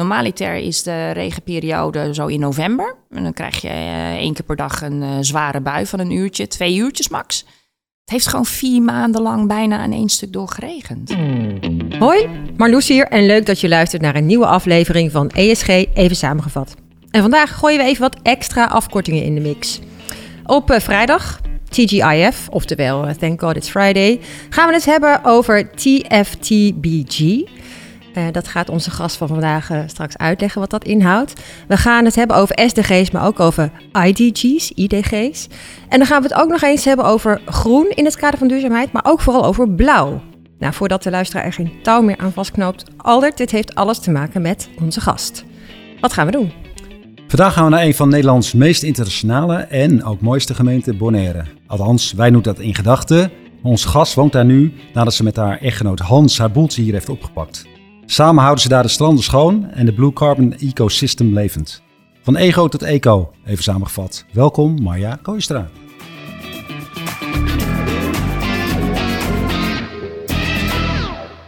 Normaliter is de regenperiode zo in november. En dan krijg je uh, één keer per dag een uh, zware bui van een uurtje, twee uurtjes max. Het heeft gewoon vier maanden lang bijna aan één stuk doorgeregend. Hoi, Marloes hier en leuk dat je luistert naar een nieuwe aflevering van ESG Even Samengevat. En vandaag gooien we even wat extra afkortingen in de mix. Op uh, vrijdag, TGIF, oftewel Thank God It's Friday, gaan we het hebben over TFTBG. Uh, dat gaat onze gast van vandaag uh, straks uitleggen wat dat inhoudt. We gaan het hebben over SDG's, maar ook over IDG's, IDG's. En dan gaan we het ook nog eens hebben over groen in het kader van duurzaamheid, maar ook vooral over blauw. Nou, voordat de luisteraar er geen touw meer aan vastknoopt, Aldert, dit heeft alles te maken met onze gast. Wat gaan we doen? Vandaag gaan we naar een van Nederlands meest internationale en ook mooiste gemeente, Bonaire. Althans, wij noemen dat in gedachten. Onze gast woont daar nu nadat ze met haar echtgenoot Hans haar boeltje hier heeft opgepakt. Samen houden ze daar de stranden schoon en de Blue Carbon Ecosystem levend. Van ego tot eco, even samengevat. Welkom Marja Kooistra.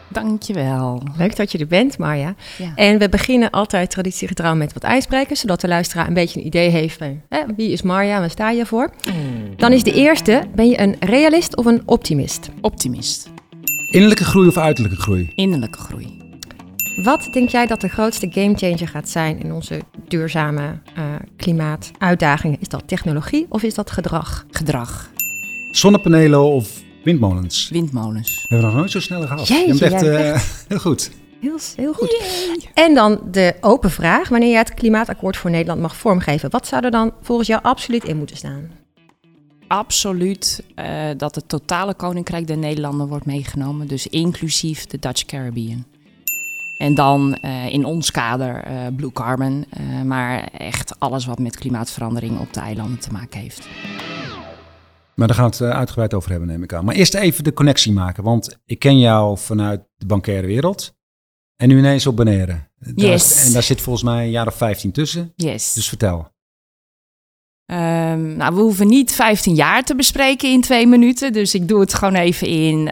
Dankjewel. Leuk dat je er bent, Marja. Ja. En we beginnen altijd traditiegetrouw met wat ijsbrekers, zodat de luisteraar een beetje een idee heeft van hè, wie is Marja, waar sta je voor? Mm. Dan is de eerste, ben je een realist of een optimist? Optimist. Innerlijke groei of uiterlijke groei? Innerlijke groei. Wat denk jij dat de grootste gamechanger gaat zijn in onze duurzame uh, klimaatuitdagingen? Is dat technologie of is dat gedrag? Gedrag. Zonnepanelen of windmolens? Windmolens. We hebben nog nooit zo snel gehad. Jeetje, je bent echt, jij uh, heel goed. Heel, heel goed. En dan de open vraag. Wanneer jij het klimaatakkoord voor Nederland mag vormgeven, wat zou er dan volgens jou absoluut in moeten staan? Absoluut uh, dat het totale Koninkrijk der Nederlanden wordt meegenomen. Dus inclusief de Dutch Caribbean. En dan uh, in ons kader uh, Blue Carbon, uh, maar echt alles wat met klimaatverandering op de eilanden te maken heeft. Maar daar gaan we het uitgebreid over hebben, neem ik aan. Maar eerst even de connectie maken, want ik ken jou vanuit de bankaire wereld. En nu ineens op Bonaire. Yes. en daar zit volgens mij een jaar of 15 tussen. Yes. Dus vertel. Um, nou, we hoeven niet 15 jaar te bespreken in twee minuten. Dus ik doe het gewoon even in.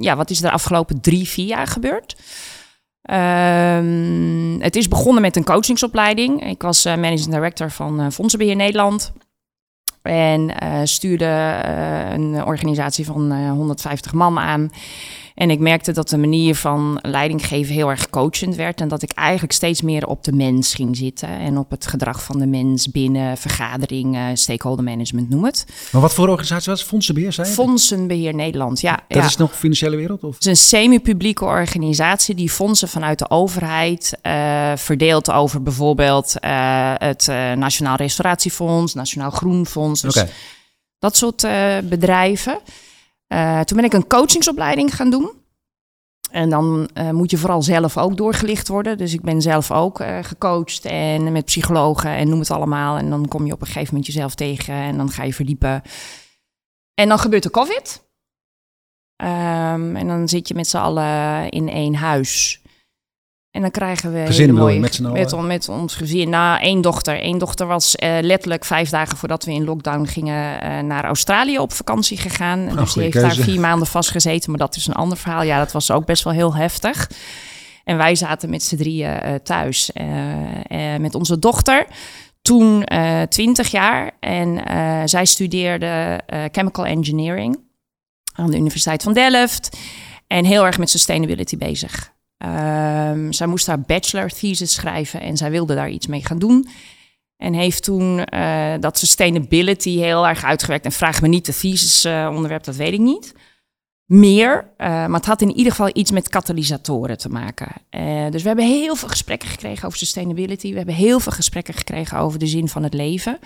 ja, wat is er de afgelopen drie, vier jaar gebeurd? Um, het is begonnen met een coachingsopleiding. Ik was uh, managing director van uh, Fondsenbeheer Nederland. En uh, stuurde een organisatie van 150 man aan. En ik merkte dat de manier van leidinggeven heel erg coachend werd. En dat ik eigenlijk steeds meer op de mens ging zitten. En op het gedrag van de mens binnen vergaderingen, stakeholder management, noem het. Maar wat voor organisatie was het? Fondsenbeheer, zei je? Fondsenbeheer Nederland, ja. Dat ja. is nog financiële wereld? Of? Het is een semi-publieke organisatie die fondsen vanuit de overheid uh, verdeelt over bijvoorbeeld uh, het uh, Nationaal Restauratiefonds, Nationaal Groenfonds. Dus okay. dat soort bedrijven. Uh, toen ben ik een coachingsopleiding gaan doen. En dan uh, moet je vooral zelf ook doorgelicht worden. Dus ik ben zelf ook uh, gecoacht en met psychologen en noem het allemaal. En dan kom je op een gegeven moment jezelf tegen en dan ga je verdiepen. En dan gebeurt de COVID. Um, en dan zit je met z'n allen in één huis. En dan krijgen we gezin mooie, met, met, met, ons gezin. Nou, één dochter. Eén dochter was uh, letterlijk vijf dagen voordat we in lockdown gingen uh, naar Australië op vakantie gegaan. Oh, dus die heeft keuze. daar vier maanden vastgezeten. Maar dat is een ander verhaal. Ja, dat was ook best wel heel heftig. En wij zaten met z'n drieën uh, thuis met onze dochter. Toen twintig jaar. En zij studeerde chemical engineering aan de Universiteit van Delft. En heel erg met sustainability bezig. Um, zij moest haar bachelor thesis schrijven en zij wilde daar iets mee gaan doen. En heeft toen uh, dat sustainability heel erg uitgewerkt. En vraag me niet de thesis uh, onderwerp, dat weet ik niet. Meer, uh, maar het had in ieder geval iets met katalysatoren te maken. dus we hebben heel veel gesprekken gekregen over sustainability. We hebben heel veel gesprekken gekregen over de zin van het leven.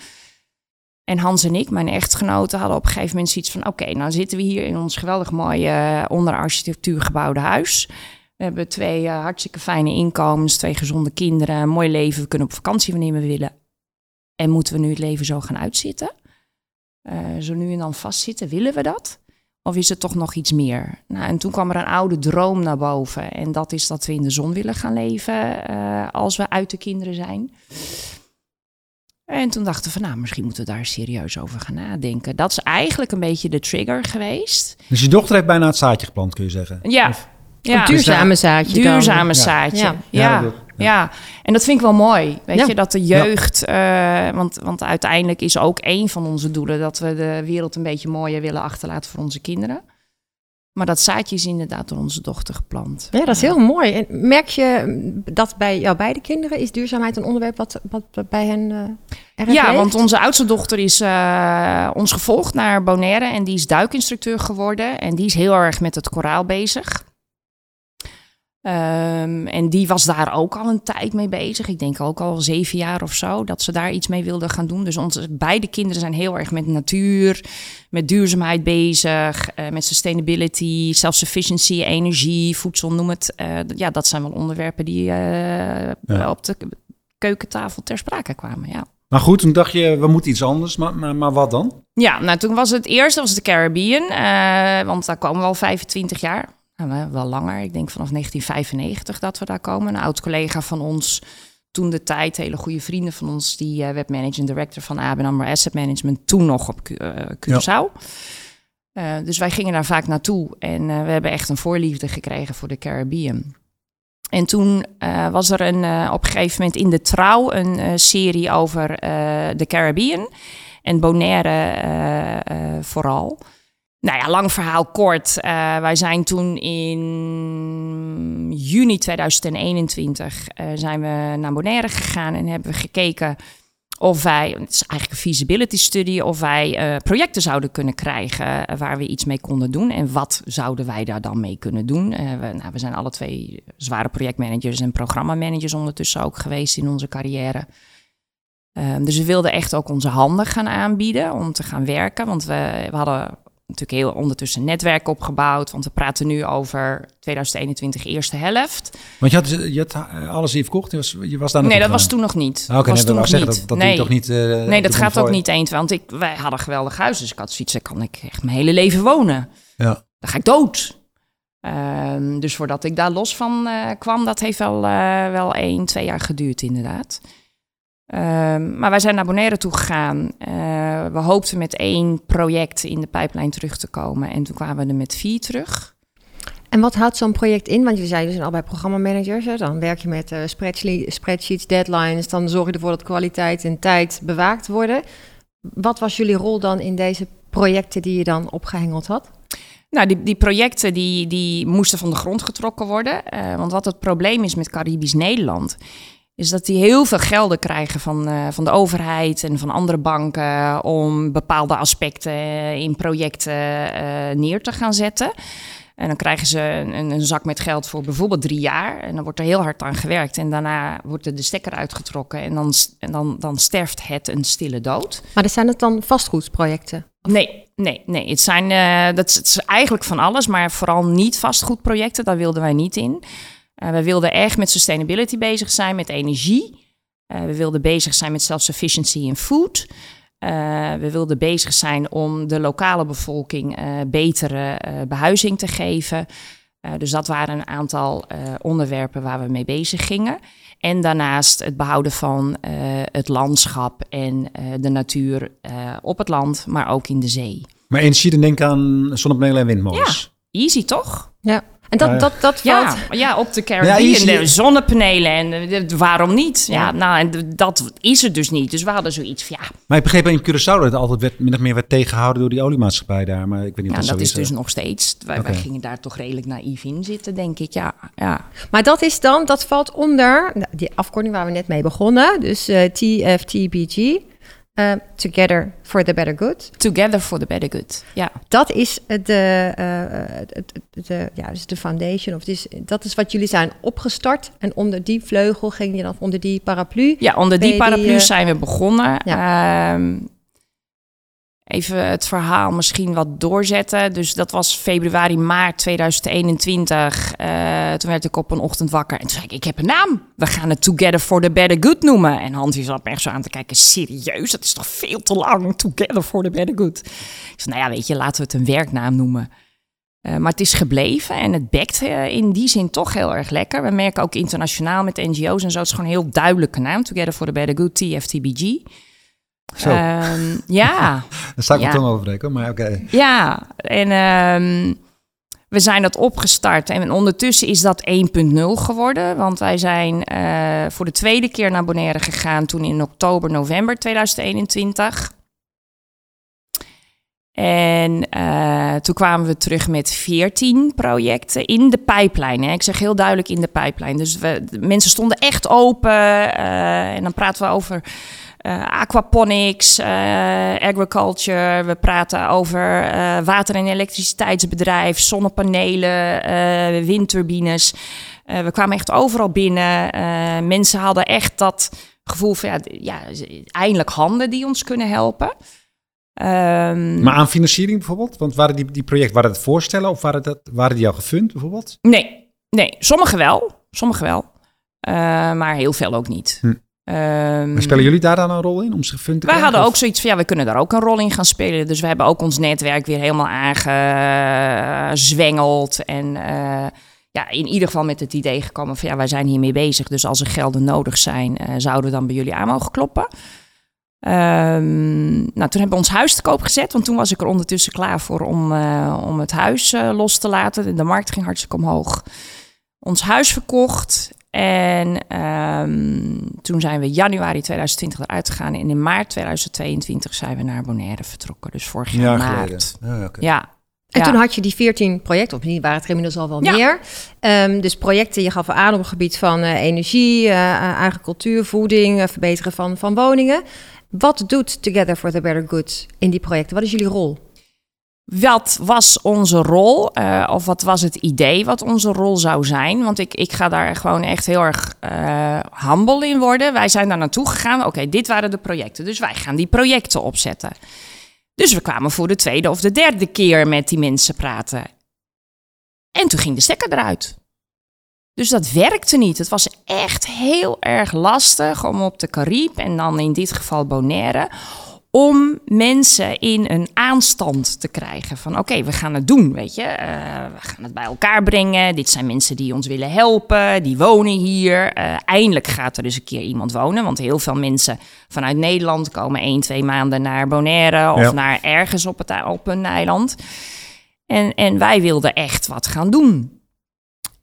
En Hans en ik, mijn echtgenoten, hadden op een gegeven moment zoiets van... oké, nou zitten we hier in ons geweldig mooie onder architectuur gebouwde huis... We hebben twee uh, hartstikke fijne inkomens, twee gezonde kinderen, een mooi leven. We kunnen op vakantie wanneer we willen. En moeten we nu het leven zo gaan uitzitten? Uh, zo nu en dan vastzitten, willen we dat? Of is het toch nog iets meer? Nou, en toen kwam er een oude droom naar boven. En dat is dat we in de zon willen gaan leven uh, als we uit de kinderen zijn. En toen dachten we van, nou, misschien moeten we daar serieus over gaan nadenken. Dat is eigenlijk een beetje de trigger geweest. Dus je dochter heeft bijna het zaadje geplant, kun je zeggen? Ja, of? Ja. Een duurzame zaadje dan. Duurzame zaadje. Ja. Ja. Ja, Ja, dat- en dat vind ik wel mooi. Weet Ja. je, dat de jeugd... eh, want, want uiteindelijk is ook een van onze doelen... dat we de wereld een beetje mooier willen achterlaten voor onze kinderen. Maar dat zaadje is inderdaad door onze dochter geplant. Ja, dat is heel mooi. En merk je dat bij jouw beide kinderen is duurzaamheid een onderwerp wat, wat bij hen eh erg Ja, want onze oudste dochter is eh, ons gevolgd naar Bonaire en die is duikinstructeur geworden. En die is heel erg met het koraal bezig. Ehm, en die was daar ook al een tijd mee bezig. Ik denk ook al zeven jaar of zo, dat ze daar iets mee wilde gaan doen. Dus onze beide kinderen zijn heel erg met natuur, met duurzaamheid bezig, eh, met sustainability, self-sufficiency, energie, voedsel, noem het. Eh, ja, dat zijn wel onderwerpen die eh, Ja. op de keukentafel ter sprake kwamen, ja. Maar goed, toen dacht je, we moeten iets anders. Maar, maar, maar wat dan? Ja, nou toen was het eerste was de Caribbean, want daar komen we al 25 jaar. Nou, we- wel langer, ik denk vanaf 1995 dat we daar komen. Een oud collega van ons, toen de tijd, hele goede vrienden van ons, die eh webmanaging director van ABN AMRO Asset Management, toen nog op eh, Curaçao. Eh, dus wij gingen daar vaak naartoe en we hebben echt een voorliefde gekregen voor de Caribbean. En toen was er een, op een gegeven moment in de Trouw een serie over de Caribbean. En Bonaire vooral. Nou ja, lang verhaal kort. Eh, wij zijn toen in juni 2021 eh, zijn we naar Bonaire gegaan en hebben we gekeken of wij, het is eigenlijk een feasibility study, of wij eh, projecten zouden kunnen krijgen waar we iets mee konden doen. En wat zouden wij daar dan mee kunnen doen? We, nou, we zijn alle twee zware projectmanagers en programmamanagers ondertussen ook geweest in onze carrière. Ehm, dus we wilden echt ook onze handen gaan aanbieden om te gaan werken. Want we hadden natuurlijk heel ondertussen netwerk opgebouwd. Want we praten nu over 2021 eerste helft. Want je had, je had alles hier verkocht. Je was, je was daar nog nee, dat was toen nog niet. Ah, Oké, was nee, toen nog zeggen niet. dat, dat nee. toch niet... eh, Nee, dat gaat ook niet eens. Want ik, wij hadden een geweldig huis. Dus ik had zoiets, daar kan ik echt mijn hele leven wonen. Ja. Dan ga ik dood. Ehm, dus voordat ik daar los van eh, kwam, dat heeft wel, eh, wel één, twee jaar geduurd inderdaad. Ehm, maar wij zijn naar Bonaire toe gegaan. Eh, we hoopten met één project in de pijplijn terug te komen. En toen kwamen we er met vier terug. En wat houdt zo'n project in? Want jullie zeiden, dus zijn allebei programmamanagers. Hè? Dan werk je met eh, spreadshe- spreadsheets, deadlines. Dan zorg je ervoor dat kwaliteit en tijd bewaakt worden. Wat was jullie rol dan in deze projecten die je dan opgehengeld had? Nou, die, die projecten die, die moesten van de grond getrokken worden. Eh, want wat het probleem is met Caribisch Nederland... is dat die heel veel gelden krijgen van, eh, van de overheid en van andere banken... om bepaalde aspecten in projecten eh, neer te gaan zetten. En dan krijgen ze een, een zak met geld voor bijvoorbeeld drie jaar. En dan wordt er heel hard aan gewerkt. En daarna wordt er de stekker uitgetrokken. En dan, en dan, dan sterft het een stille dood. Maar zijn het dan vastgoedprojecten? Nee, nee, nee. Het, zijn, eh, dat is, het is eigenlijk van alles, maar vooral niet vastgoedprojecten. Daar wilden wij niet in. Eh, we wilden echt met sustainability bezig zijn, met energie. Eh, we wilden bezig zijn met self-sufficiency in food. Eh, we wilden bezig zijn om de lokale bevolking eh, betere eh, behuizing te geven. Eh, dus dat waren een aantal eh, onderwerpen waar we mee bezig gingen. En daarnaast het behouden van eh, het landschap en eh, de natuur eh, op het land, maar ook in de zee. Maar energie, dan denk ik aan zonnepanelen en windmolens. Easy toch? Ja. En dat, Ja. dat, dat Ja, valt... ja, op de Caribbean, Ja, de zonnepanelen en eh, de- waarom niet? Ja, Ja. nou, en dat is er dus niet. Dus we hadden zoiets van, ja, Maar ik begreep in Curaçao dat het altijd werd, min of meer werd tegengehouden door die oliemaatschappij daar. Maar ik weet niet of dat, dat zo is is. dus nog steeds. Wij, gingen daar toch redelijk naïef in zitten, denk ik. Ja, ja. Maar dat is dan, dat valt onder die afkorting waar we net mee begonnen. Dus eh, TFTBG. Eh, Together for the Better Good. Together for the better good. Ja. Dat is de, het- de, ja, dus de foundation. Of is, dat is wat jullie zijn opgestart. En onder die vleugel ging je dan onder die paraplu. Ja, onder die, paraplu eh, zijn we begonnen. Ehm, even het verhaal misschien wat doorzetten. Dus dat was februari, maart 2021. Eh, toen werd ik op een ochtend wakker en toen zei ik, ik heb een naam. We gaan het Together for the Better Good noemen. En Hans die zat me echt zo aan te kijken, serieus? Dat is toch veel te lang, Together for the Better Good. Ik zei, nou ja, weet je, laten we het een werknaam noemen. Eh, maar het is gebleven en het bekt eh, in die zin toch heel erg lekker. We merken ook internationaal met NGO's en zo. Het is gewoon een heel duidelijke naam. Together for the Better Good, TFTBG. Zo, Ehm, ja, daar sta ik mijn ja. tong overbreken, maar oké. ja. En ehm, We zijn dat opgestart en ondertussen is dat 1.0 geworden. Want wij zijn uh, voor de tweede keer naar Bonaire gegaan toen in oktober, november 2021. En uh, toen kwamen we terug met 14 projecten in de pijplijn. Ik zeg heel duidelijk in de pijplijn. Dus we, mensen stonden echt open. Uh, en dan praten we over uh, aquaponics, agriculture. We praten over water- en elektriciteitsbedrijf, zonnepanelen, windturbines. we kwamen echt overal binnen. mensen hadden echt dat gevoel van ja, ja, eindelijk handen die ons kunnen helpen. Um, maar aan financiering bijvoorbeeld? Want waren die, die projecten, waren het voorstellen of waren, dat, waren die al gefund bijvoorbeeld? Nee, nee, sommige wel. Sommige wel. Maar heel veel ook niet. Hm. Um, maar spelen jullie daar dan een rol in om ze gefund te wij hadden ook zoiets van, ja, we kunnen daar ook een rol in gaan spelen. Dus we hebben ook ons netwerk weer helemaal aangezwengeld. En uh, ja, in ieder geval met het idee gekomen van, ja, wij zijn hiermee bezig. Dus als er gelden nodig zijn, uh, zouden we dan bij jullie aan mogen kloppen. Um, nou, toen hebben we ons huis te koop gezet, want toen was ik er ondertussen klaar voor om, uh, om het huis los te laten. De markt ging hartstikke omhoog. Ons huis verkocht en um, toen zijn we januari 2020 eruit gegaan en in maart 2022 zijn we naar Bonaire vertrokken. Dus vorig jaar ja, maart. Ja, okay. ja, en ja. toen had je die 14 projecten, of niet, waren het er inmiddels al wel ja. meer. Um, dus projecten, je gaf aan op het gebied van uh, energie, uh, agricultuur, voeding, uh, verbeteren van, van woningen. Wat doet Together for the Better Good in die projecten? Wat is jullie rol? Wat was onze rol? Uh, of wat was het idee wat onze rol zou zijn? Want ik, ik ga daar gewoon echt heel erg uh, humble in worden. Wij zijn daar naartoe gegaan. Oké, dit waren de projecten. Dus wij gaan die projecten opzetten. Dus we kwamen voor de tweede of de derde keer met die mensen praten. En toen ging de stekker eruit. Dus dat werkte niet. Het was echt heel erg lastig om op de Caribe, en dan in dit geval Bonaire, om mensen in een aanstand te krijgen. Van oké, we gaan het doen, weet je. Uh, we gaan het bij elkaar brengen. Dit zijn mensen die ons willen helpen, die wonen hier. Uh, eindelijk gaat er dus een keer iemand wonen. Want heel veel mensen vanuit Nederland komen één, twee maanden naar Bonaire... of ja. naar ergens op, het, op een eiland. En, en wij wilden echt wat gaan doen.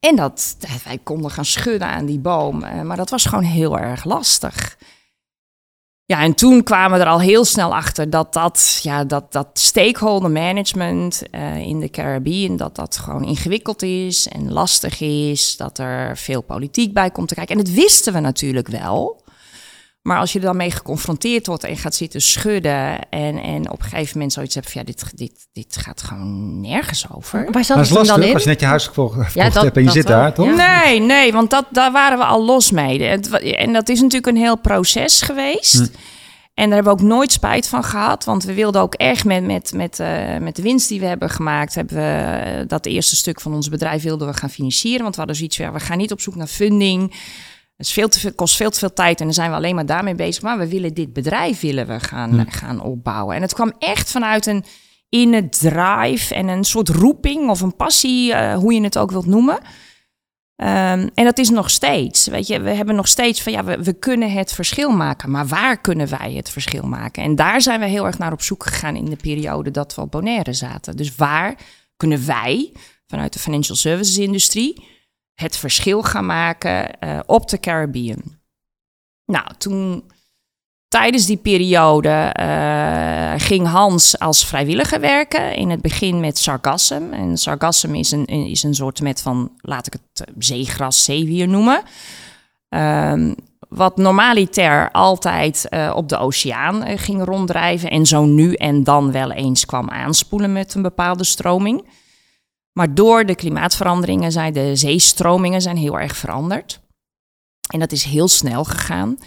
En dat, wij konden gaan schudden aan die boom, maar dat was gewoon heel erg lastig. Ja, en toen kwamen we er al heel snel achter dat dat, ja, dat, dat stakeholder management uh, in de Caribbean, dat dat gewoon ingewikkeld is en lastig is, dat er veel politiek bij komt te kijken. En dat wisten we natuurlijk wel. Maar als je er dan mee geconfronteerd wordt en gaat zitten schudden en, en op een gegeven moment zoiets hebt van ja, dit, dit, dit gaat gewoon nergens over. Waar zat het dan in? Als je net je huis gekocht, ja, dat, hebt en je zit daar, toch? Nee, nee, want dat, daar waren we al los mee. En dat is natuurlijk een heel proces geweest. Hm. En daar hebben we ook nooit spijt van gehad. Want we wilden ook echt met, met, met, uh, met de winst die we hebben gemaakt, hebben we dat eerste stuk van ons bedrijf wilden we gaan financieren. Want we hadden zoiets van, we gaan niet op zoek naar funding. Het is veel te veel, kost veel te veel tijd en dan zijn we alleen maar daarmee bezig. Maar we willen dit bedrijf willen we gaan, hm. gaan opbouwen. En het kwam echt vanuit een inner drive en een soort roeping of een passie, uh, hoe je het ook wilt noemen. Um, en dat is nog steeds. Weet je, we hebben nog steeds van ja, we, we, kunnen het verschil maken. Maar waar kunnen wij het verschil maken? En daar zijn we heel erg naar op zoek gegaan in de periode dat we op Bonaire zaten. Dus waar kunnen wij vanuit de financial services industrie het verschil gaan maken uh, op de Caribbean? Nou, toen Tijdens die periode uh, ging Hans als vrijwilliger werken. In het begin met sargassum. En sargassum is een, is een soort met van, laat ik het eh, zeegras, zeewier noemen. Um, wat normaliter altijd op de oceaan ging ronddrijven. En zo nu en dan wel eens kwam aanspoelen met een bepaalde stroming. Maar door de klimaatveranderingen zijn de zeestromingen zijn heel erg veranderd. En dat is heel snel gegaan.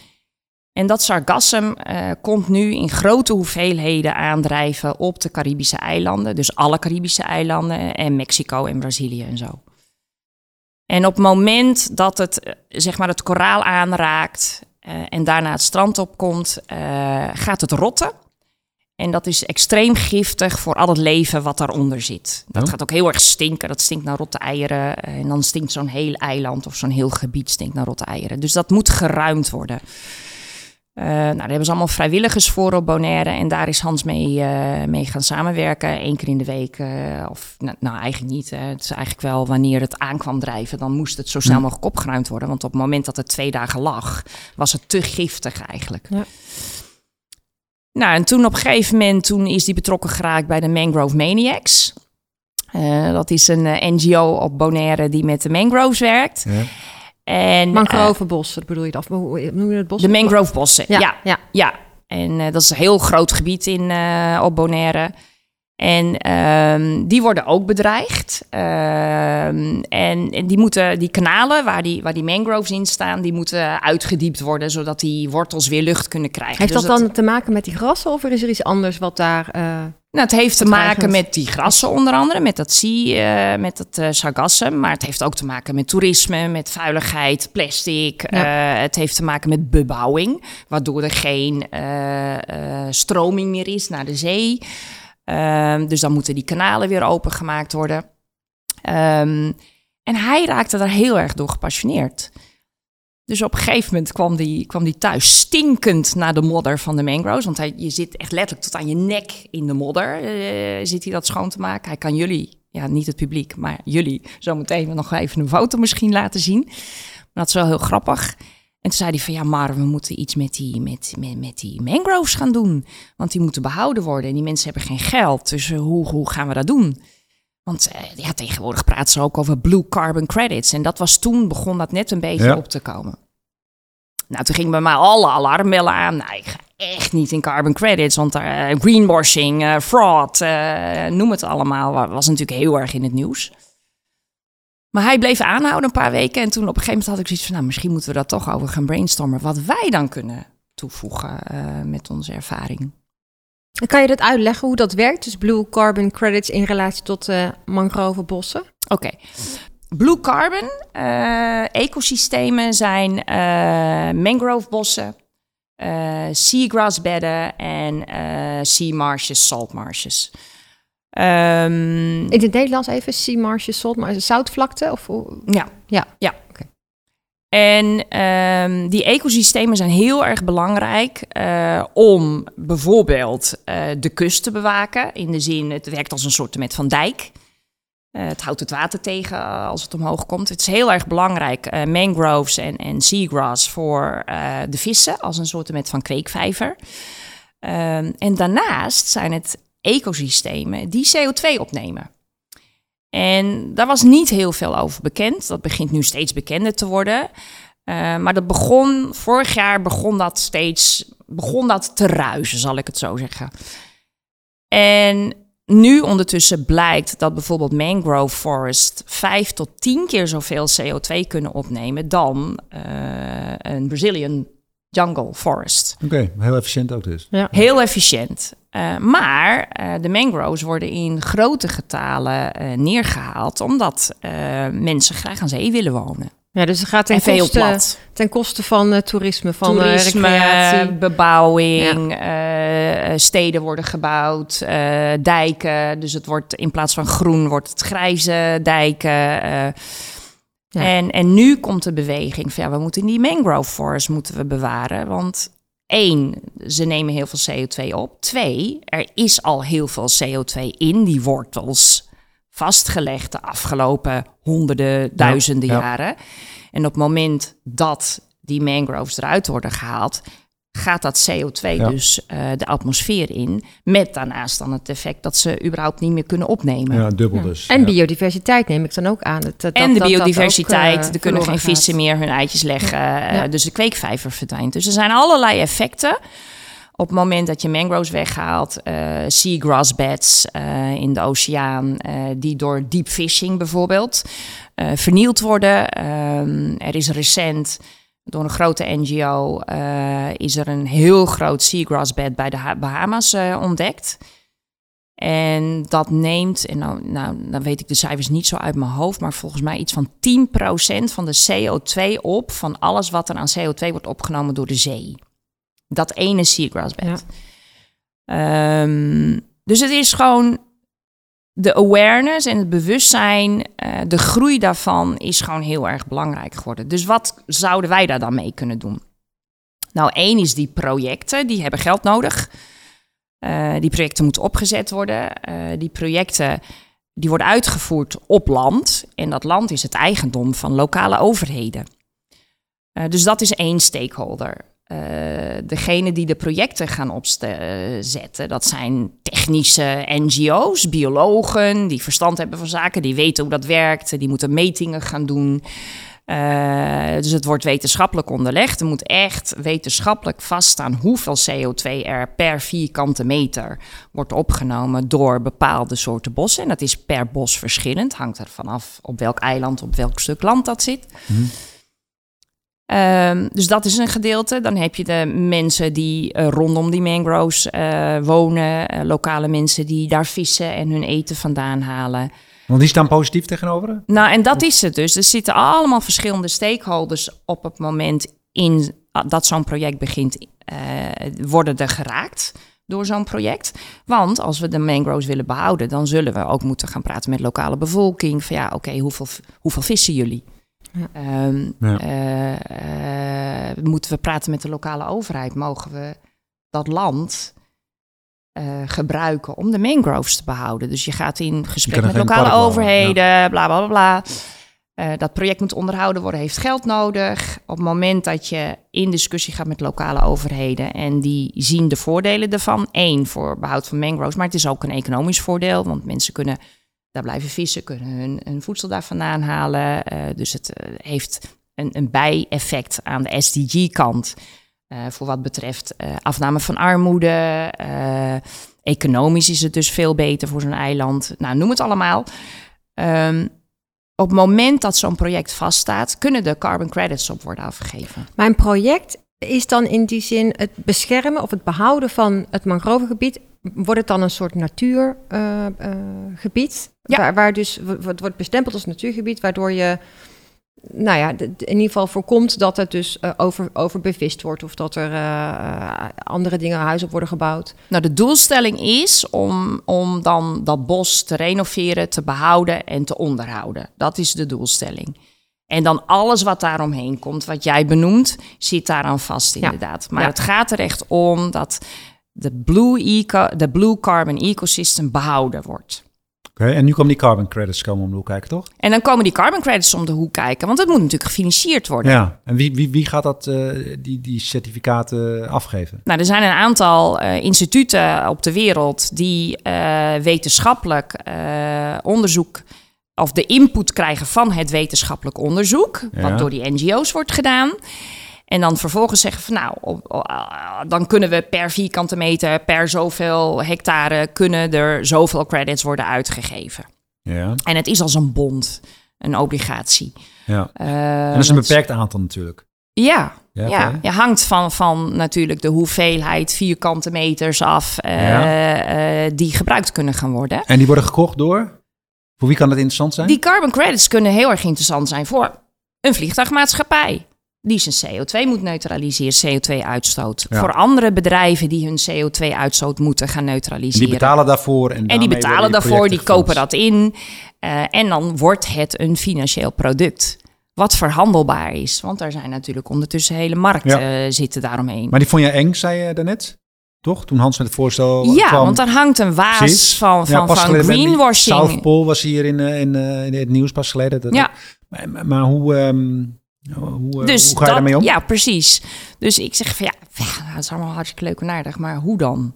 En dat sargassum uh, komt nu in grote hoeveelheden aandrijven op de Caribische eilanden. Dus alle Caribische eilanden en Mexico en Brazilië en zo. En op het moment dat het, eh, zeg maar, het koraal aanraakt en daarna het strand opkomt, uh, gaat het rotten. En dat is extreem giftig voor al het leven wat daaronder zit. Dat oh. gaat ook heel erg stinken. Dat stinkt naar rotte eieren. En dan stinkt zo'n heel eiland of zo'n heel gebied stinkt naar rotte eieren. Dus dat moet geruimd worden. Uh, nou, daar hebben ze allemaal vrijwilligers voor op Bonaire. En daar is Hans mee, uh, mee gaan samenwerken. Eén keer in de week. Uh, of nou, nou, eigenlijk niet. het is eigenlijk wel wanneer het aankwam drijven. Dan moest het zo snel mogelijk opgeruimd worden. Want op het moment dat het twee dagen lag, was het te giftig eigenlijk. Ja. Nou, en toen op een gegeven moment toen is die betrokken geraakt bij de Mangrove Maniacs. dat is een NGO op Bonaire die met de mangroves werkt. Ja. En, Mangrovebossen, uh, bedoel je dat? Hoe noem je het bos? De mangrovebossen, ja. Ja, ja. ja. En uh, dat is een heel groot gebied in, uh, op Bonaire. En um, die worden ook bedreigd. Um, en, en, die moeten die kanalen waar die, waar die mangroves in staan, die moeten uitgediept worden, zodat die wortels weer lucht kunnen krijgen. Heeft dus dat dan te maken met die grassen of is er iets anders wat daar. Uh... Nou, het heeft te maken met die grassen onder andere, met dat zie, uh, met dat uh, sargassum. Maar het heeft ook te maken met toerisme, met vuiligheid, plastic. Ja. Uh, het heeft te maken met bebouwing, waardoor er geen stroming meer is naar de zee. Um, dus dan moeten die kanalen weer opengemaakt worden. Um, en hij raakte daar heel erg door gepassioneerd. Dus op een gegeven moment kwam die, kwam die thuis stinkend naar de modder van de mangroves. Want hij, je zit echt letterlijk tot aan je nek in de modder. Uh, zit hij dat schoon te maken. Hij kan jullie, ja niet het publiek, maar jullie zometeen nog even een foto misschien laten zien. Dat is wel heel grappig. En toen zei hij van ja, maar we moeten iets met die, met, met, met die mangroves gaan doen. Want die moeten behouden worden en die mensen hebben geen geld. Dus uh, hoe, hoe gaan we dat doen? Want uh, ja, tegenwoordig praten ze ook over blue carbon credits. En dat was toen, begon dat net een beetje op te komen. Nou, toen ging bij mij alle alarmbellen aan. Nou, ik ga echt niet in carbon credits, want uh, greenwashing, fraud, noem het allemaal, was natuurlijk heel erg in het nieuws. Maar hij bleef aanhouden een paar weken. En toen op een gegeven moment had ik zoiets van... nou, misschien moeten we dat toch over gaan brainstormen... wat wij dan kunnen toevoegen uh, met onze ervaring. Kan je dat uitleggen hoe dat werkt? Dus blue carbon credits in relatie tot uh, mangrovenbossen? Oké. Okay. Blue carbon uh, ecosystemen zijn mangrovebossen, seagrassbedden en sea marshes, salt marshes. Um, in het Nederlands even, sea marshes, salt marshes, zoutvlakte? Of, ja. Ja. ja. Okay. En um, die ecosystemen zijn heel erg belangrijk uh, om bijvoorbeeld uh, de kust te bewaken. In de zin, het werkt als een soort met van dijk. Uh, het houdt het water tegen als het omhoog komt. Het is heel erg belangrijk, mangroves en, en seagrass, voor de vissen als een soort met van kweekvijver. Um, en daarnaast zijn het ecosystemen die CO2 opnemen. En daar was niet heel veel over bekend. Dat begint nu steeds bekender te worden. Uh, maar dat begon, vorig jaar begon dat steeds, begon dat te ruisen, zal ik het zo zeggen. En nu ondertussen blijkt dat bijvoorbeeld mangrove forest vijf tot tien keer zoveel CO2 kunnen opnemen dan uh, een Brazilian jungle forest. Oké, heel efficiënt ook dus. Ja. Heel efficiënt. Uh, maar uh, de mangroves worden in grote getalen uh, neergehaald, omdat mensen graag aan zee willen wonen. Ja, dus het gaat ten, koste, ten koste van toerisme, van toerisme, recreatie. bebouwing, ja. steden worden gebouwd, dijken. Dus het wordt in plaats van groen wordt het grijze dijken. En, en nu komt de beweging van ja, we moeten die mangrove forest moeten we bewaren. Want één, ze nemen heel veel CO2 op. Twee, er is al heel veel CO2 in die wortels vastgelegd de afgelopen honderden, duizenden jaren. En op het moment dat die mangroves eruit worden gehaald, gaat dat CO2 dus uh, de atmosfeer in. Met daarnaast dan het effect dat ze überhaupt niet meer kunnen opnemen. Ja, dubbel dus. En biodiversiteit neem ik dan ook aan. Dat, dat, en de biodiversiteit, uh, er kunnen geen vissen meer hun eitjes leggen. Uh, dus de kweekvijver verdwijnt. Dus er zijn allerlei effecten. Op het moment dat je mangroves weghaalt, seagrass beds in de oceaan, die door deep fishing bijvoorbeeld vernield worden. Ehm, er is recent door een grote NGO uh, eh, is er een heel groot seagrassbed bij de Bahama's uh, ontdekt. En dat neemt, en nou, nou, dan weet ik de cijfers niet zo uit mijn hoofd, maar volgens mij iets van 10% van de CO2 op van alles wat er aan CO2 wordt opgenomen door de zee. Dat ene seagrassbed. Ja. Um, dus het is gewoon de awareness en het bewustzijn, uh, de groei daarvan is gewoon heel erg belangrijk geworden. Dus wat zouden wij daar dan mee kunnen doen? Nou, één is die projecten, die hebben geld nodig. Uh, die projecten moeten opgezet worden. Uh, die projecten die worden uitgevoerd op land. En dat land is het eigendom van lokale overheden. Dus dat is één stakeholder. Degene die de projecten gaan opzetten, dat zijn technische NGO's, biologen, die verstand hebben van zaken, die weten hoe dat werkt, die moeten metingen gaan doen. Uh, dus het wordt wetenschappelijk onderlegd. Er moet echt wetenschappelijk vaststaan hoeveel CO2 er per vierkante meter wordt opgenomen door bepaalde soorten bossen. En dat is per bos verschillend. Hangt er vanaf op welk eiland, op welk stuk land dat zit. Mm. Um, dus dat is een gedeelte. Dan heb je de mensen die uh, rondom die mangroves uh, wonen, lokale mensen die daar vissen en hun eten vandaan halen. Want die staan positief tegenover? Nou, en dat is het dus. Er zitten allemaal verschillende stakeholders op het moment in dat zo'n project begint, worden er geraakt door zo'n project. Want als we de mangroves willen behouden, dan zullen we ook moeten gaan praten met lokale bevolking. Van ja, oké, okay, hoeveel, hoeveel vissen jullie? Ja. Um, ja. Uh, uh, moeten we praten met de lokale overheid? Mogen we dat land uh, gebruiken om de mangroves te behouden. Dus je gaat in gesprek met lokale overheden, ja. bla bla bla. Uh, dat project moet onderhouden worden, heeft geld nodig. Op het moment dat je in discussie gaat met lokale overheden en die zien de voordelen ervan. Eén, voor behoud van mangroves, maar het is ook een economisch voordeel, want mensen kunnen daar blijven vissen, kunnen hun, hun voedsel daar vandaan halen. Uh, dus het heeft een, een bijeffect aan de SDG-kant. Uh, voor wat betreft afname van armoede. Economisch is het dus veel beter voor zo'n eiland. Nou, noem het allemaal. Um, op het moment dat zo'n project vaststaat, kunnen de carbon credits op worden afgegeven. Een project is dan in die zin het beschermen of het behouden van het mangrovegebied. Wordt het dan een soort natuurgebied? ja. waar, waar dus wordt bestempeld als natuurgebied, waardoor je nou ja, in ieder geval voorkomt dat het dus uh, over, overbevist wordt of dat er uh, andere dingen huis op worden gebouwd. Nou, de doelstelling is om, om dan dat bos te renoveren, te behouden en te onderhouden. Dat is de doelstelling. En dan alles wat daaromheen komt, wat jij benoemt, zit daaraan vast inderdaad. Maar het gaat er echt om dat de blue, eco, de blue carbon ecosystem behouden wordt. Oké, en nu komen die carbon credits komen om de hoek kijken, toch? En dan komen die carbon credits om de hoek kijken, want het moet natuurlijk gefinancierd worden. Ja, en wie, wie, wie gaat dat, uh, die, die certificaten afgeven? Nou, er zijn een aantal uh, instituten op de wereld die uh, wetenschappelijk onderzoek of de input krijgen van het wetenschappelijk onderzoek, ja. wat door die NGO's wordt gedaan. En dan vervolgens zeggen van nou, dan kunnen we per vierkante meter, per zoveel hectare, kunnen er zoveel credits worden uitgegeven. Ja. En het is als een bond, een obligatie. Ja. Uh, en dat is een beperkt aantal natuurlijk. Ja, ja, ja. je hangt van, van natuurlijk de hoeveelheid vierkante meters af uh, ja. uh, die gebruikt kunnen gaan worden. En die worden gekocht door? Voor wie kan dat interessant zijn? Die carbon credits kunnen heel erg interessant zijn voor een vliegtuigmaatschappij die zijn CO2 moet neutraliseren, CO2-uitstoot. Voor andere bedrijven die hun CO2-uitstoot moeten gaan neutraliseren. En die betalen daarvoor. En, en die betalen daarvoor, die kopen dat in. Uh, en dan wordt het een financieel product. Wat verhandelbaar is. Want er zijn natuurlijk ondertussen hele markten ja. uh, zitten daaromheen. Maar die vond je eng, zei je daarnet? Toch? Toen Hans met het voorstel Ja, kwam. want er hangt een waas Precies. van, van, ja, van greenwashing. South Pole was hier in, uh, in, in het nieuws pas geleden. Dat, ja. Maar, maar hoe... Um, hoe, dus hoe ga je dat, daarmee om? Ja, precies. Dus ik zeg van ja, ja, dat is allemaal hartstikke leuk en aardig, maar hoe dan?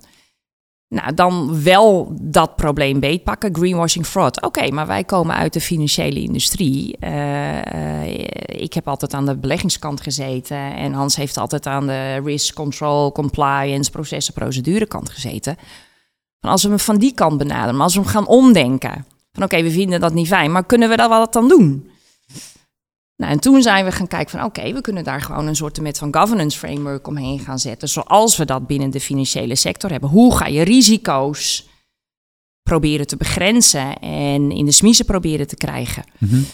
Nou, dan wel dat probleem beetpakken, greenwashing fraud. Oké, maar wij komen uit de financiële industrie. Uh, uh, ik heb altijd aan de beleggingskant gezeten en Hans heeft altijd aan de risk control, compliance, processen, procedure kant gezeten. En als we hem van die kant benaderen, maar als we hem gaan omdenken, van oké, we vinden dat niet fijn, maar kunnen we daar wat dan doen? Nou, en toen zijn we gaan kijken van oké, we kunnen daar gewoon een soort met van governance framework omheen gaan zetten. Zoals we dat binnen de financiële sector hebben. Hoe ga je risico's proberen te begrenzen en in de smiezen proberen te krijgen? Mm-hmm.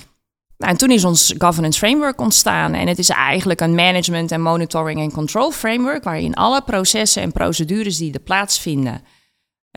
Nou, en toen is ons governance framework ontstaan. En het is eigenlijk een management en monitoring en control framework waarin alle processen en procedures die er plaatsvinden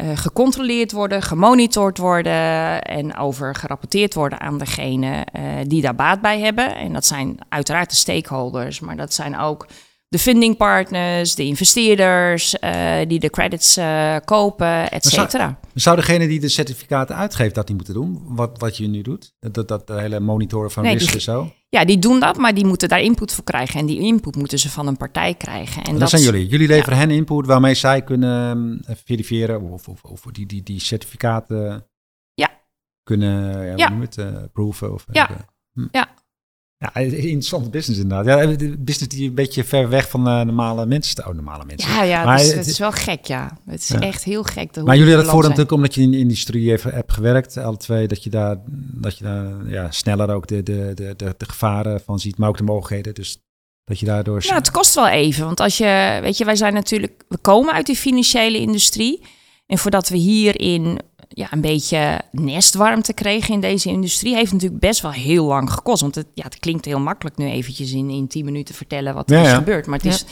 uh, gecontroleerd worden, gemonitord worden en over gerapporteerd worden aan degene uh, die daar baat bij hebben. En dat zijn uiteraard de stakeholders, maar dat zijn ook de funding partners, de investeerders eh, die de credits eh, kopen, et cetera. Zou degene die de certificaten uitgeeft dat niet moeten doen? Wat, wat je nu doet? Dat, dat, dat hele monitoren van nee, en zo? Ja, die doen dat, maar die moeten daar input voor krijgen. En die input moeten ze van een partij krijgen. En dat, dat zijn jullie. Jullie leveren hen input waarmee zij kunnen ehm, verifiëren of, of, of die, die, die certificaten ja. kunnen ja, ja. Het, uh, proeven. Of, ja. Hm. ja. Ja, interessante business inderdaad. Ja, business die een beetje ver weg van de normale mensen. Oh, normale mensen. Ja, ja maar, het, is, het is wel gek, ja. Het is echt heel gek. maar jullie hadden het voor natuurlijk omdat je in de industrie even hebt gewerkt, alle twee, dat je daar, dat je daar ja, sneller ook de, de, de, de, de gevaren van ziet, maar ook de mogelijkheden. Dus dat je daardoor... Ja, het kost wel even. Want als je, weet je, wij zijn natuurlijk, we komen uit die financiële industrie. En voordat we hierin ja, een beetje nestwarmte kregen in deze industrie, heeft natuurlijk best wel heel lang gekost. Want het, ja, het klinkt heel makkelijk nu eventjes in, in tien minuten vertellen wat er is gebeurd. Maar het is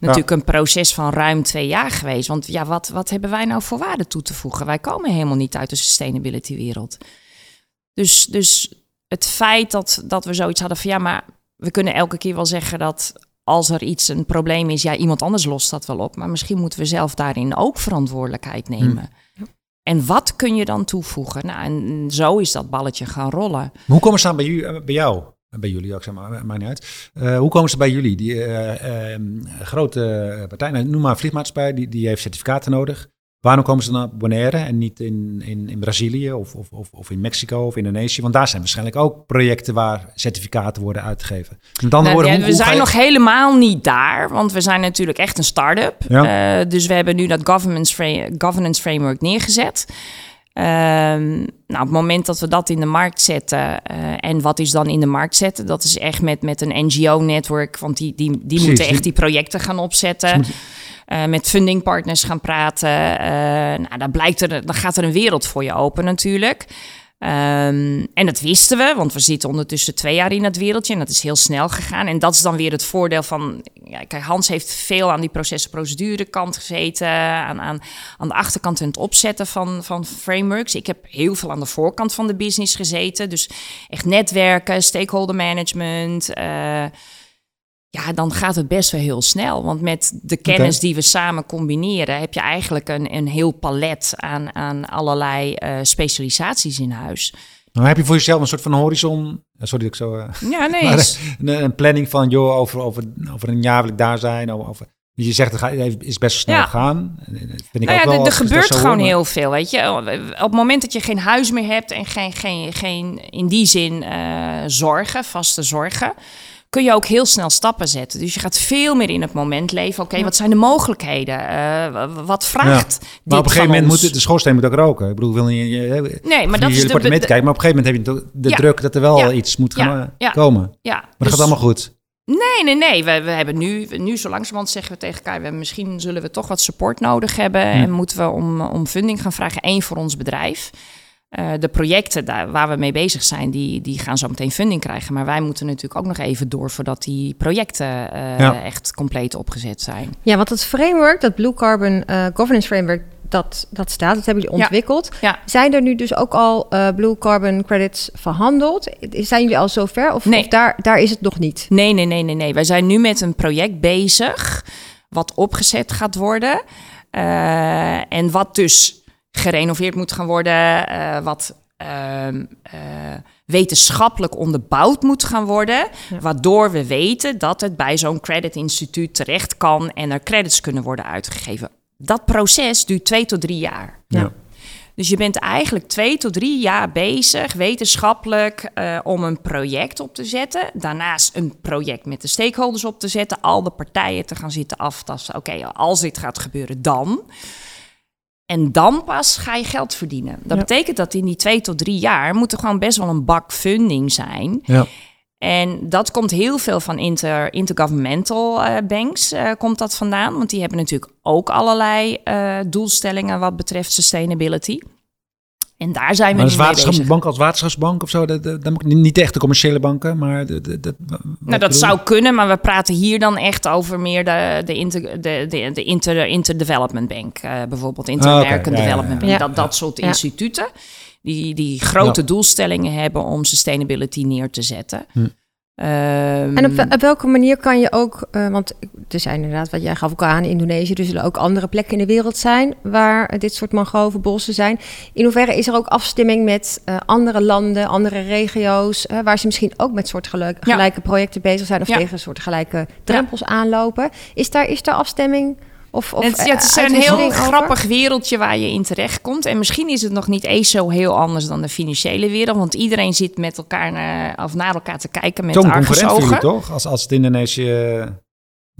natuurlijk een proces van ruim twee jaar geweest. Want ja, wat, wat hebben wij nou voor waarde toe te voegen? Wij komen helemaal niet uit de sustainability wereld. Dus, dus het feit dat, dat we zoiets hadden van ja, maar we kunnen elke keer wel zeggen dat als er iets een probleem is, ja, iemand anders lost dat wel op. Maar misschien moeten we zelf daarin ook verantwoordelijkheid nemen. En wat kun je dan toevoegen? Nou, en zo is dat balletje gaan rollen. Hoe komen ze dan bij, u, bij jou? Bij jullie ook, zeg maar, maakt niet uit. Uh, hoe komen ze bij jullie? Die grote partij, nou, noem maar een vliegmaatschappij, die, die heeft certificaten nodig. Waarom komen ze dan naar Bonaire en niet in, in, in Brazilië of, of, of, of in Mexico of Indonesië? Want daar zijn waarschijnlijk ook projecten waar certificaten worden uitgegeven. Met andere woorden, we zijn nog helemaal niet daar, want we zijn natuurlijk echt een start-up. Ja. Uh, dus we hebben nu dat governance framework neergezet. Uh, nou, op het moment dat we dat in de markt zetten, uh, en wat is dan in de markt zetten? Dat is echt met, met een NGO-network, want die, die, die moeten echt die projecten gaan opzetten. Uh, met fundingpartners gaan praten. Uh, nou, dan, blijkt er, dan gaat er een wereld voor je open natuurlijk. Um, en dat wisten we, want we zitten ondertussen twee jaar in dat wereldje en dat is heel snel gegaan. En dat is dan weer het voordeel van, ja, kijk, Hans heeft veel aan die processen kant gezeten, aan, aan, aan de achterkant en het opzetten van, van frameworks. Ik heb heel veel aan de voorkant van de business gezeten, dus echt netwerken, stakeholder management. Uh, ja, dan gaat het best wel heel snel. Want met de kennis die we samen combineren, heb je eigenlijk een, een heel palet aan, aan allerlei uh, specialisaties in huis. Dan heb je voor jezelf een soort van horizon. Eh, sorry dat ik zo. Uh, ja, nee. een, een, planning van, joh, over, over, over een jaar wil ik daar zijn. Over, je zegt, het is best snel ja. gaan. Vind ik nou ook ja, wel, er gebeurt gewoon heel veel, weet je. Op het moment dat je geen huis meer hebt en geen, geen, geen in die zin uh, zorgen, vaste zorgen kun je ook heel snel stappen zetten. Dus je gaat veel meer in het moment leven. Oké, wat zijn de mogelijkheden? Uh, wat vraagt ja. Maar op een gegeven moment moet de schoorsteen moet ook roken. Ik bedoel, wil niet je, nee, maar dat is de kijken, maar op een gegeven moment heb je de druk dat er wel iets moet gaan eh, komen. Ja, maar dat gaat dus- allemaal goed. Nee, nee, nee. We, we hebben nu, nu zo langzamerhand zeggen we tegen elkaar... We, misschien zullen we toch wat support nodig hebben... en moeten we om, om funding gaan vragen. Eén voor ons bedrijf. Uh, de projecten daar, waar we mee bezig zijn, die, die gaan zo meteen funding krijgen. Maar wij moeten natuurlijk ook nog even door voordat die projecten uh, ja. echt compleet opgezet zijn. Ja, want het framework, dat Blue Carbon uh, Governance Framework, dat, dat staat, dat hebben jullie ontwikkeld. Ja. Zijn er nu dus ook al Blue Carbon credits verhandeld? Zijn jullie al zover of, nee. of daar, daar is het nog niet? Nee, nee, nee, nee, nee. Wij zijn nu met een project bezig wat opgezet gaat worden. en wat dus gerenoveerd moet gaan worden, uh, wat uh, uh, wetenschappelijk onderbouwd moet gaan worden, waardoor we weten dat het bij zo'n creditinstituut terecht kan en er credits kunnen worden uitgegeven. Dat proces duurt twee tot drie jaar. Ja. Dus je bent eigenlijk twee tot drie jaar bezig, wetenschappelijk, uh, om een project op te zetten. Daarnaast een project met de stakeholders op te zetten, al de partijen te gaan zitten aftasten. Oké, als dit gaat gebeuren, dan. En dan pas ga je geld verdienen. Dat betekent dat in die twee tot drie jaar moet er gewoon best wel een bak funding zijn. Ja. En dat komt heel veel van inter, intergovernmental uh, banks, uh, komt dat vandaan. Want die hebben natuurlijk ook allerlei uh, doelstellingen wat betreft sustainability. En daar zijn we maar nu waterschapsbank als waterschapsbank of zo, dat, dat, niet echt de commerciële banken, maar... De, de, de, nou, dat zou kunnen, maar we praten hier dan echt over meer de, de, inter, de, de, de inter, Interdevelopment Bank, uh, bijvoorbeeld Inter-American ah, Development Bank, dat, dat soort instituten die, die grote doelstellingen hebben om sustainability neer te zetten. Hm. Ehm, En op, wel- op welke manier kan je ook, eh, want er zijn inderdaad, wat jij gaf ook aan, Indonesië, er zullen ook andere plekken in de wereld zijn waar dit soort mangrovenbossen zijn. In hoeverre is er ook afstemming met eh, andere landen, andere regio's, eh, waar ze misschien ook met soortgelijke Ja. projecten bezig zijn of Ja. tegen soortgelijke drempels aanlopen? Is daar, is daar afstemming? Of, of het, ja, het is eh, een heel over? grappig wereldje waar je in terechtkomt. En misschien is het nog niet eens zo heel anders dan de financiële wereld. Want iedereen zit met elkaar naar, of naar elkaar te kijken met argusogen. toch? Als, als het Indonesië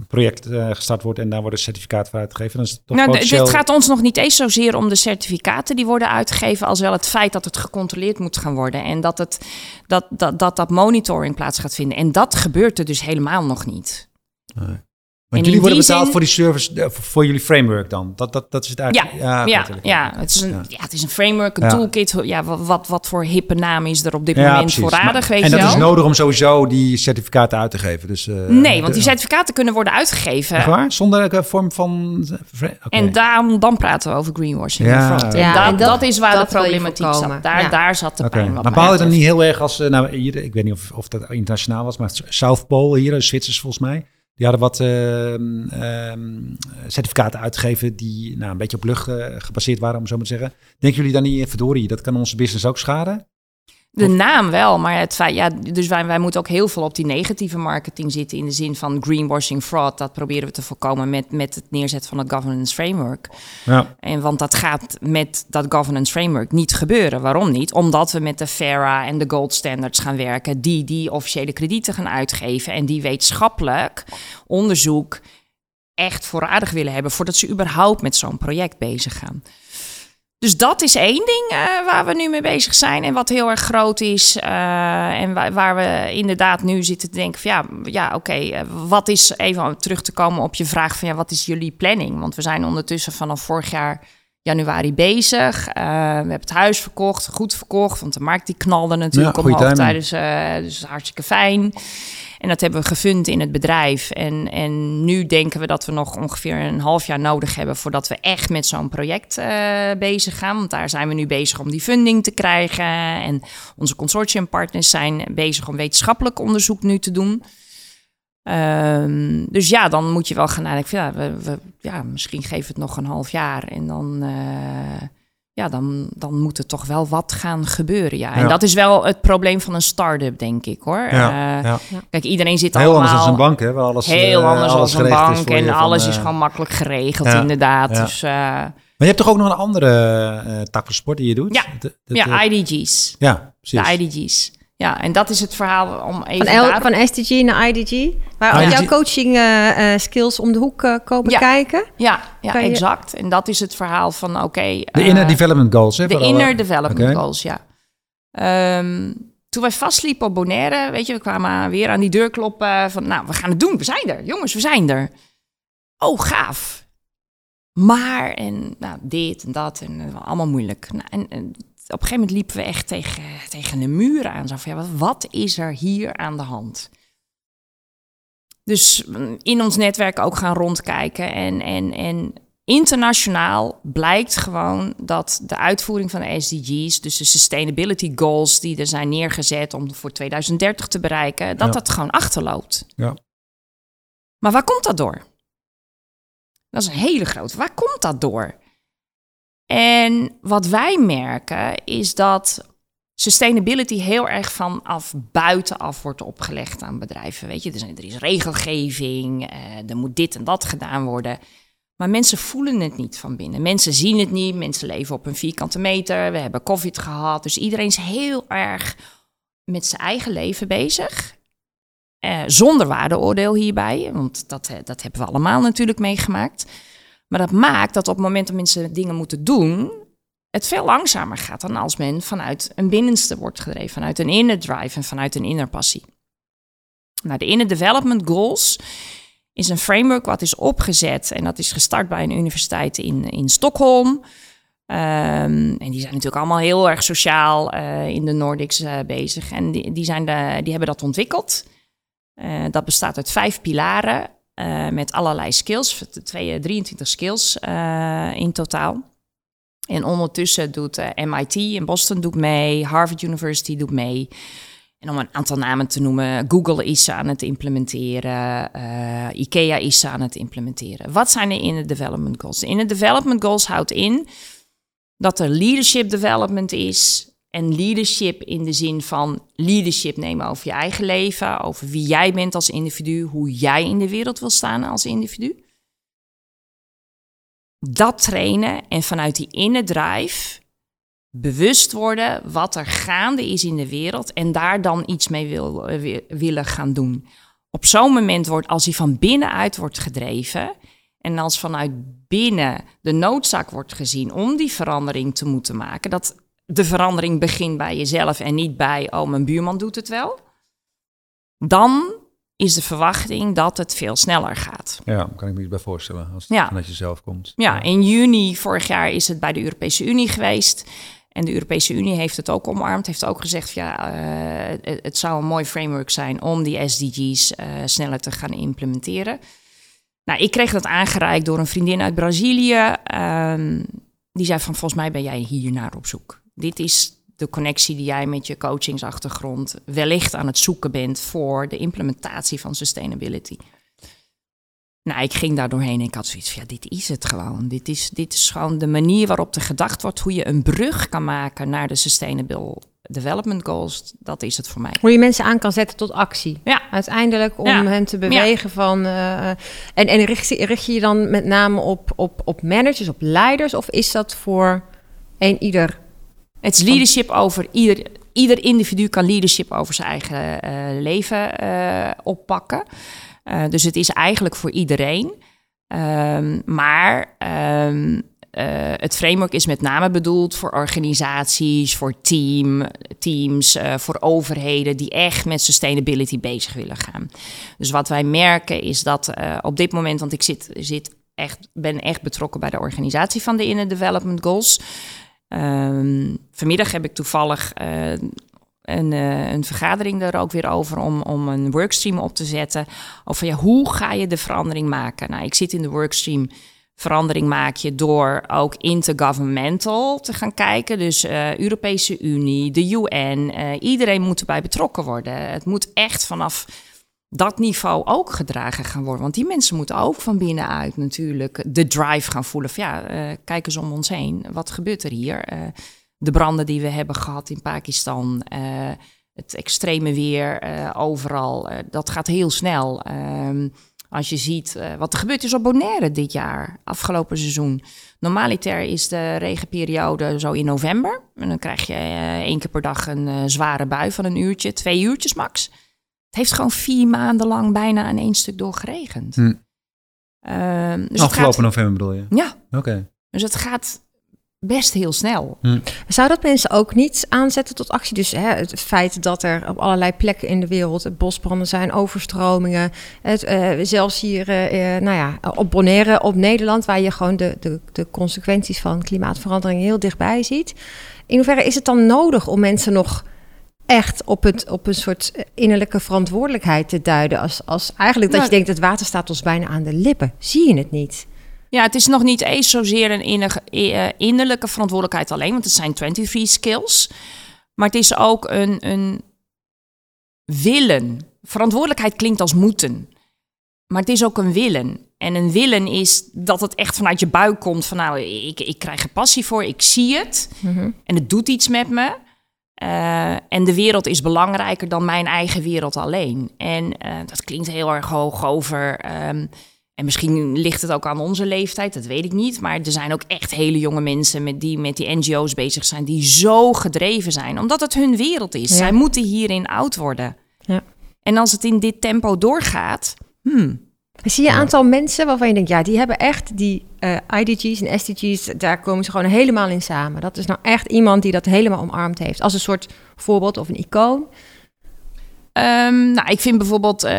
project eh, gestart wordt en daar worden certificaten voor uitgegeven, dan is het toch Nou, potentieel- dit gaat ons nog niet eens zozeer om de certificaten die worden uitgegeven, als wel het feit dat het gecontroleerd moet gaan worden en dat het, dat, dat, dat, dat monitoring plaats gaat vinden. En dat gebeurt er dus helemaal nog niet. Want En jullie worden betaald zin- voor die service, eh, voor, jullie framework dan? Dat, dat, dat is het Ja, eigenlijk? ja, ja, natuurlijk. het, is een, Ja. ja. het is een framework, een Ja. toolkit. Ja, wat, wat, voor hippe naam is er op dit Ja, moment precies. voorradig, Maar- weet en je dat is nodig om sowieso die certificaten uit te geven. Dus, eh, Nee, want die certificaten kunnen worden uitgegeven. Echt waar? Zonder elke vorm van... Oké. En daarom, dan praten we over greenwashing. Ja, en ja, dat, en dat- dat is waar dat de problematiek zat. Daar, Ja. daar zat de Oké, pijn. Maar baal je dan niet heel erg als... eh, nou, hier, ik weet niet of, of dat internationaal was, maar South Pole hier, Zwitsers volgens mij... Die hadden wat ehm, ehm, certificaten uitgegeven die nou, een beetje op lucht eh, gebaseerd waren, om zo maar te zeggen. Denken jullie dan niet, verdorie, dat kan onze business ook schaden? De naam wel, maar het feit, ja, dus wij, wij moeten ook heel veel op die negatieve marketing zitten in de zin van greenwashing, fraud. Dat proberen we te voorkomen met, met het neerzetten van het governance framework. Ja. En want dat gaat met dat governance framework niet gebeuren. Waarom niet? Omdat we met de FARA en de gold standards gaan werken, die die officiële kredieten gaan uitgeven en die wetenschappelijk onderzoek echt voorradig willen hebben voordat ze überhaupt met zo'n project bezig gaan. Dus dat is één ding eh, waar we nu mee bezig zijn en wat heel erg groot is. eh, en waar, waar we inderdaad nu zitten te denken van ja, ja oké, eh, wat is, even om terug te komen op je vraag van ja, wat is jullie planning? Want we zijn ondertussen vanaf vorig jaar januari bezig. We hebben het huis verkocht, goed verkocht, want de markt die knalde natuurlijk Ja, omhoog tijdens, dus hartstikke fijn. En dat hebben we gefund in het bedrijf. En, en nu denken we dat we nog ongeveer een half jaar nodig hebben voordat we echt met zo'n project eh, bezig gaan. Want daar zijn we nu bezig om die funding te krijgen. En onze consortiumpartners zijn bezig om wetenschappelijk onderzoek nu te doen. Ehm, dus ja, dan moet je wel gaan nadenken. Ja, we, we, ja, misschien geven we het nog een half jaar. En dan, eh, ja, dan, dan moet er toch wel wat gaan gebeuren. Ja. En Ja. dat is wel het probleem van een start-up, denk ik hoor. Ja, Eh, ja. Kijk, iedereen zit Heel allemaal... anders dan een bank, hè? Waar alles, Heel eh, anders alles dan een bank. En van, alles is eh, gewoon makkelijk geregeld, inderdaad. Dus uh, Maar je hebt toch ook nog een andere tak van sport die je doet? Ja. De- de- ja, IDG's. ja, precies. De IDG's. Ja, en dat is het verhaal om even Van, L, daar- van SDG naar IDG. Waar ook IDG. jouw coaching eh, eh, skills om de hoek eh, komen Ja. kijken. Ja, ja je- exact. En dat is het verhaal van, oké... De inner development goals, hè? De inner development goals, ja. Ehm, toen wij vastliepen op Bonaire, weet je, we kwamen weer aan die deur kloppen van, nou, we gaan het doen, we zijn er. Jongens, we zijn er. Oh, gaaf. Maar, en nou, dit en dat, en allemaal moeilijk. Nou, en, en op een gegeven moment liepen we echt tegen, tegen een muur aan. Zo van, ja, wat, wat is er hier aan de hand? Dus mm, in ons netwerk ook gaan rondkijken. En, en, en internationaal blijkt gewoon dat de uitvoering van de SDG's, dus de sustainability goals die er zijn neergezet om voor 2030 te bereiken, dat Ja. dat gewoon achterloopt. Ja. Maar waar komt dat door? Dat is een hele grote. Waar komt dat door? En wat wij merken is dat sustainability heel erg vanaf buitenaf wordt opgelegd aan bedrijven. Weet je, er, is regelgeving, eh, er moet dit en dat gedaan worden. Maar mensen voelen het niet van binnen. Mensen zien het niet, mensen leven op een vierkante meter. We hebben COVID gehad, dus iedereen is heel erg met zijn eigen leven bezig. Eh, zonder waardeoordeel hierbij, want dat, eh, dat hebben we allemaal natuurlijk meegemaakt. Maar dat maakt dat op het moment dat mensen dingen moeten doen, het veel langzamer gaat dan als men vanuit een binnenste wordt gedreven, vanuit een inner drive en vanuit een inner passie. Nou, de inner development goals is een framework wat is opgezet en dat is gestart bij een universiteit in, in Stockholm. Ehm, en die zijn natuurlijk allemaal heel erg sociaal eh, in de Nordics eh, bezig. En die, die, zijn de, die hebben dat ontwikkeld. Eh, dat bestaat uit vijf pilaren eh, met allerlei skills, twee, 23 skills eh, in totaal. En ondertussen doet eh, MIT in Boston doet mee, Harvard University doet mee. En om een aantal namen te noemen, Google is aan het implementeren, IKEA is aan het implementeren. Wat zijn de in de development goals? In de development goals houdt in dat er leadership development is. En leadership in de zin van leadership nemen over je eigen leven, over wie jij bent als individu, hoe jij in de wereld wil staan als individu. Dat trainen en vanuit die inner drive bewust worden wat er gaande is in de wereld en daar dan iets mee wil, eh, willen gaan doen. Op zo'n moment wordt, als hij van binnenuit wordt gedreven en als vanuit binnen de noodzaak wordt gezien om die verandering te moeten maken, dat de verandering begint bij jezelf en niet bij, oh, mijn buurman doet het wel, dan is de verwachting dat het veel sneller gaat. Ja, kan ik me iets bij voorstellen als het ja. vanuit jezelf komt. Ja, in juni vorig jaar is het bij de Europese Unie geweest. En de Europese Unie heeft het ook omarmd, heeft ook gezegd, ja, uh, het, zou een mooi framework zijn om die SDG's uh, sneller te gaan implementeren. Nou, ik kreeg dat aangereikt door een vriendin uit Brazilië. Um, die zei van, volgens mij ben jij hier naar op zoek. Dit is de connectie die jij met je coachingsachtergrond wellicht aan het zoeken bent voor de implementatie van sustainability. Nou, ik ging daar doorheen en ik had zoiets van, ja, dit is het gewoon. Dit is, dit is gewoon de manier waarop er gedacht wordt hoe je een brug kan maken naar de Sustainable Development Goals. Dat is het voor mij. Hoe je mensen aan kan zetten tot actie. Ja. Uiteindelijk om hen te bewegen van... Uh, en en richt, richt je je dan met name op, op, op managers, op leiders? Of is dat voor een ieder? Het is leadership over ieder... Ieder individu kan leadership over zijn eigen uh, leven uh, oppakken. Uh, dus het is eigenlijk voor iedereen. Um, maar um, uh, het framework is met name bedoeld voor organisaties, voor team, teams, voor overheden die echt met sustainability bezig willen gaan. Dus wat wij merken is dat op dit moment, want ik zit, zit echt, ben echt betrokken bij de organisatie van de Inner Development Goals. Um, vanmiddag heb ik toevallig een, uh, een vergadering er ook weer over om, om een workstream op te zetten. Over ja, hoe ga je de verandering maken? Nou, ik zit in de workstream. Verandering maak je door ook intergovernmental te gaan kijken. Dus uh, Europese Unie, de UN, eh, iedereen moet erbij betrokken worden. Het moet echt vanaf dat niveau ook gedragen gaan worden. Want die mensen moeten ook van binnenuit natuurlijk de drive gaan voelen. Van ja, kijk eens om ons heen. Wat gebeurt er hier? de branden die we hebben gehad in Pakistan, uh, het extreme weer uh, overal, uh, dat gaat heel snel. Ehm, als je ziet wat er gebeurd is op Bonaire dit jaar, afgelopen seizoen. Normaliter is de regenperiode zo in november. En dan krijg je één keer per dag een zware bui van een uurtje, twee uurtjes max. Het heeft gewoon vier maanden lang bijna aan één stuk doorgeregend. Hm. Uh, dus Afgelopen november bedoel je? Ja. Oké. Dus het gaat best heel snel. Hm. Zou dat mensen ook niet aanzetten tot actie? Dus hè, het feit dat er op allerlei plekken in de wereld bosbranden zijn, overstromingen. Het, uh, zelfs hier uh, nou ja, op Bonaire, op Nederland, waar je gewoon de, de, de consequenties van klimaatverandering heel dichtbij ziet. In hoeverre is het dan nodig om mensen nog echt op, het, op een soort innerlijke verantwoordelijkheid te duiden? Als, als eigenlijk dat nou, je denkt, het water staat ons bijna aan de lippen. Zie je het niet? Ja, het is nog niet eens zozeer een eh, innerlijke verantwoordelijkheid alleen, want het zijn 23 skills. Maar het is ook een, een willen. Verantwoordelijkheid klinkt als moeten. Maar het is ook een willen. En een willen is dat het echt vanuit je buik komt. Van nou, ik, ik krijg er passie voor, ik zie het. Mhm. En het doet iets met me. Uh, en de wereld is belangrijker dan mijn eigen wereld alleen. En uh, dat klinkt heel erg hoog over... Um, en misschien ligt het ook aan onze leeftijd, dat weet ik niet. Maar er zijn ook echt hele jonge mensen met die met die NGO's bezig zijn, die zo gedreven zijn, omdat het hun wereld is. Zij moeten hierin oud worden. Ja. En als het in dit tempo doorgaat, hmm. Zie je een aantal mensen waarvan je denkt, ja, die hebben echt die uh, eh, IDG's en SDG's, daar komen ze gewoon helemaal in samen. Dat is nou echt iemand die dat helemaal omarmd heeft. Als een soort voorbeeld of een icoon. Um, nou, ik vind bijvoorbeeld uh,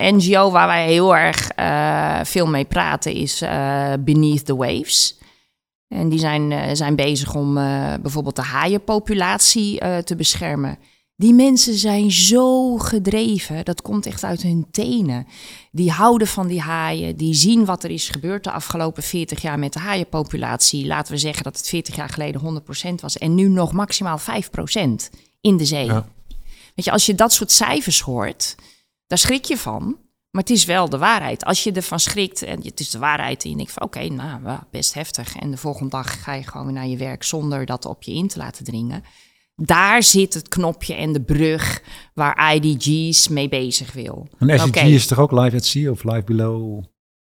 NGO waar wij heel erg uh, veel mee praten is uh, Beneath the Waves. En die zijn, zijn bezig om bijvoorbeeld de haaienpopulatie te beschermen. Die mensen zijn zo gedreven, dat komt echt uit hun tenen. Die houden van die haaien, die zien wat er is gebeurd de afgelopen 40 jaar met de haaienpopulatie. Laten we zeggen dat het 40 jaar geleden 100% was en nu nog maximaal 5% in de zee. Ja. Weet je, als je dat soort cijfers hoort, daar schrik je van. Maar het is wel de waarheid. Als je ervan schrikt en het is de waarheid en je denkt van oké, nou best heftig. En de volgende dag ga je gewoon weer naar je werk zonder dat op je in te laten dringen. Daar zit het knopje en de brug waar IDG's mee bezig wil. Een SDG is toch ook live at sea of live below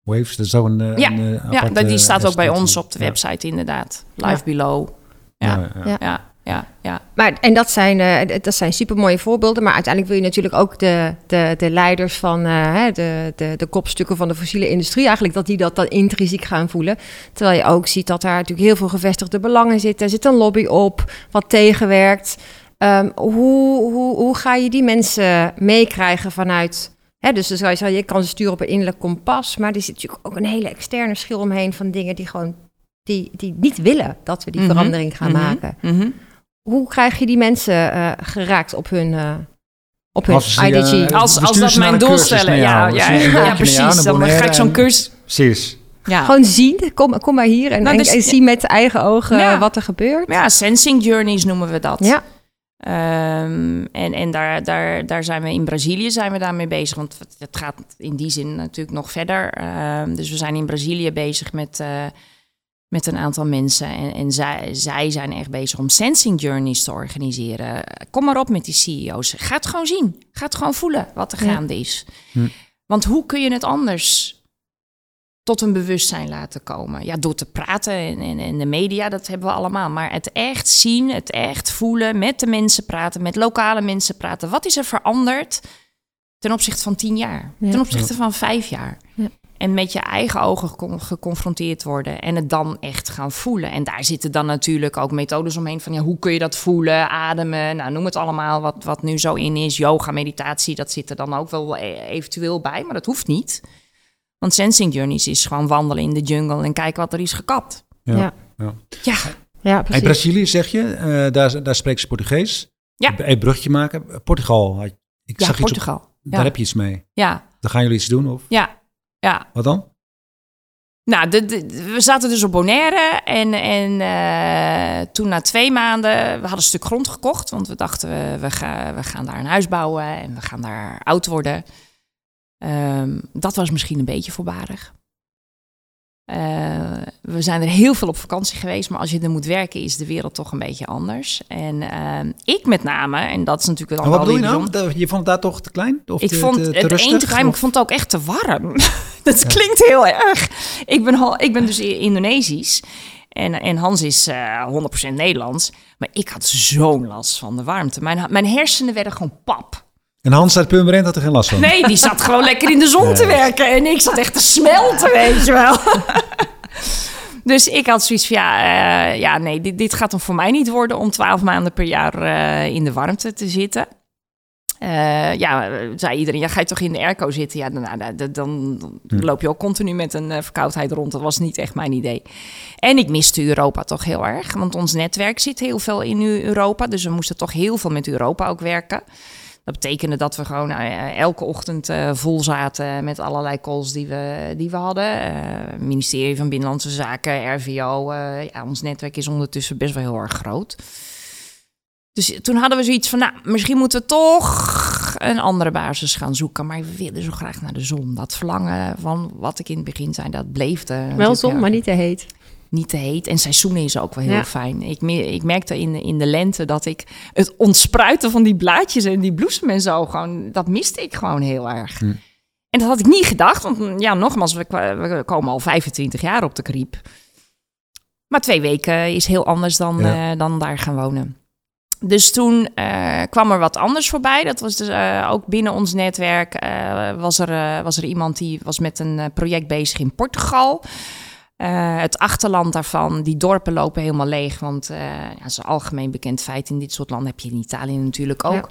waves? Dat is zo een, eh, Ja, een, eh, Ja, die staat ook bij ons op de Ja. website inderdaad. Live Ja. below. Ja, Ja, ja. Ja. Maar, en dat zijn, eh, dat zijn supermooie voorbeelden. Maar uiteindelijk wil je natuurlijk ook de, de, de leiders van eh, de, de, de kopstukken van de fossiele industrie... eigenlijk dat die dat dan intrinsiek gaan voelen. Terwijl je ook ziet dat daar natuurlijk heel veel gevestigde belangen zitten. Er zit een lobby op, wat tegenwerkt. Ehm, hoe, hoe, hoe ga je die mensen meekrijgen vanuit... Hè, dus zou je zeggen, je kan ze sturen op een innerlijk kompas... maar er zit natuurlijk ook een hele externe schil omheen van dingen... die gewoon die, die niet willen dat we die Mhm, verandering gaan mhm, maken. mhm. Hoe krijg je die mensen eh, geraakt op hun, eh op hun Als eh, IDG? Ja, Als, als dat mijn doelstelling, ja, ja, ja, ja, precies. Dan ga ik zo'n cursus... Precies. Ja. Gewoon zien, kom, kom maar hier en, Nou, en- dus- en zie met eigen ogen Ja. wat er gebeurt. ja, sensing journeys noemen we dat. Ja. Ehm, en en daar, daar, daar zijn we in Brazilië zijn we daarmee bezig. Want het- het gaat in die zin natuurlijk nog verder. Ehm, dus we zijn in Brazilië bezig met, eh, met een aantal mensen. En, en zij, zij zijn echt bezig om sensing journeys te organiseren. Kom maar op met die CEO's. Ga het gewoon zien. Ga het gewoon voelen wat er Ja. gaande is. Hm. Want hoe kun je het anders tot een bewustzijn laten komen? Ja, door te praten en, en, en de media, dat hebben we allemaal. Maar het echt zien, het echt voelen, met de mensen praten, met lokale mensen praten. Wat is er veranderd ten opzichte van tien jaar? Ja. Ten opzichte van vijf jaar? Ja. En met je eigen ogen gecon- geconfronteerd worden en het dan echt gaan voelen. En daar zitten dan natuurlijk ook methodes omheen van ja, hoe kun je dat voelen, ademen, nou noem het allemaal wat, wat nu zo in is. Yoga, meditatie, dat zit er dan ook wel e- eventueel bij, maar dat hoeft niet. Want sensing journeys is gewoon wandelen in de jungle en kijken wat er is gekapt. Ja. Ja. Ja. Ja, Ja, Hey, precies. Brazilië zeg je, eh, daar, daar spreekt ze Portugees. Ja. Een bruggetje maken. Portugal, had- ik ja zag iets op, Portugal. daar Ja. heb je iets mee. Ja, Dan gaan jullie iets doen of ja, ja. wat dan? Nou, de, de- we zaten dus op Bonaire en, en eh, toen na twee maanden, we hadden een stuk grond gekocht, want we dachten we, we, gaan, we gaan daar een huis bouwen en we gaan daar oud worden. Ehm, dat was misschien een beetje voorbarig. Eh, we zijn er heel veel op vakantie geweest, maar als je er moet werken is de wereld toch een beetje anders. En ehm, ik met name, en dat is natuurlijk dan Maar wat wel bedoel je nou? Je vond het daar toch te klein? Of ik te, vond te, te het één te klein, maar ik vond het ook echt te warm. dat klinkt heel erg. Ik ben, ik ben dus Indonesisch. En, en Hans is eh 100% Nederlands. Maar ik had zo'n last van de warmte. Mijn, mijn hersenen werden gewoon pap. En Hans uit Purmerend had er geen last van? Nee, die zat gewoon lekker in de zon te werken. En ik zat echt te smelten, weet je wel. Dus ik had zoiets van, ja, eh, ja nee, dit, dit gaat hem voor mij niet worden om twaalf maanden per jaar eh, in de warmte te zitten. Eh, ja, zei iedereen, ja, ga je toch in de airco zitten? Ja, dan, nou, dan, dan, dan Hm. loop je ook continu met een verkoudheid rond. Dat was niet echt mijn idee. En ik miste Europa toch heel erg, want ons netwerk zit heel veel in Europa. Dus we moesten toch heel veel met Europa ook werken. Dat betekende dat we gewoon eh, elke ochtend eh, vol zaten met allerlei calls die we, die we hadden. Eh, ministerie van Binnenlandse Zaken, RVO. ja, ons netwerk is ondertussen best wel heel erg groot. Dus toen hadden we zoiets van, nou, misschien moeten we toch een andere basis gaan zoeken. Maar we willen zo graag naar de zon. Dat verlangen van wat ik in het begin zei, dat bleef Wel zon, maar niet te heet. Niet te heet. En seizoenen is ook wel heel Ja. fijn. Ik, ik merkte in, in de lente dat ik het ontspruiten van die blaadjes en die bloesem en zo, gewoon, dat miste ik gewoon heel erg. Hm. En dat had ik niet gedacht, want mm, ja, nogmaals, we, komen al 25 jaar op de Kriep. Maar twee weken is heel anders dan, Ja. eh, dan daar gaan wonen. Dus toen eh, kwam er wat anders voorbij. Dat was dus eh, ook binnen ons netwerk. eh, was, er, eh, was er iemand die was met een eh, project bezig in Portugal. Eh, het achterland daarvan, die dorpen lopen helemaal leeg. Want eh ja, dat is een algemeen bekend feit. In dit soort landen heb je in Italië natuurlijk ook. Ja.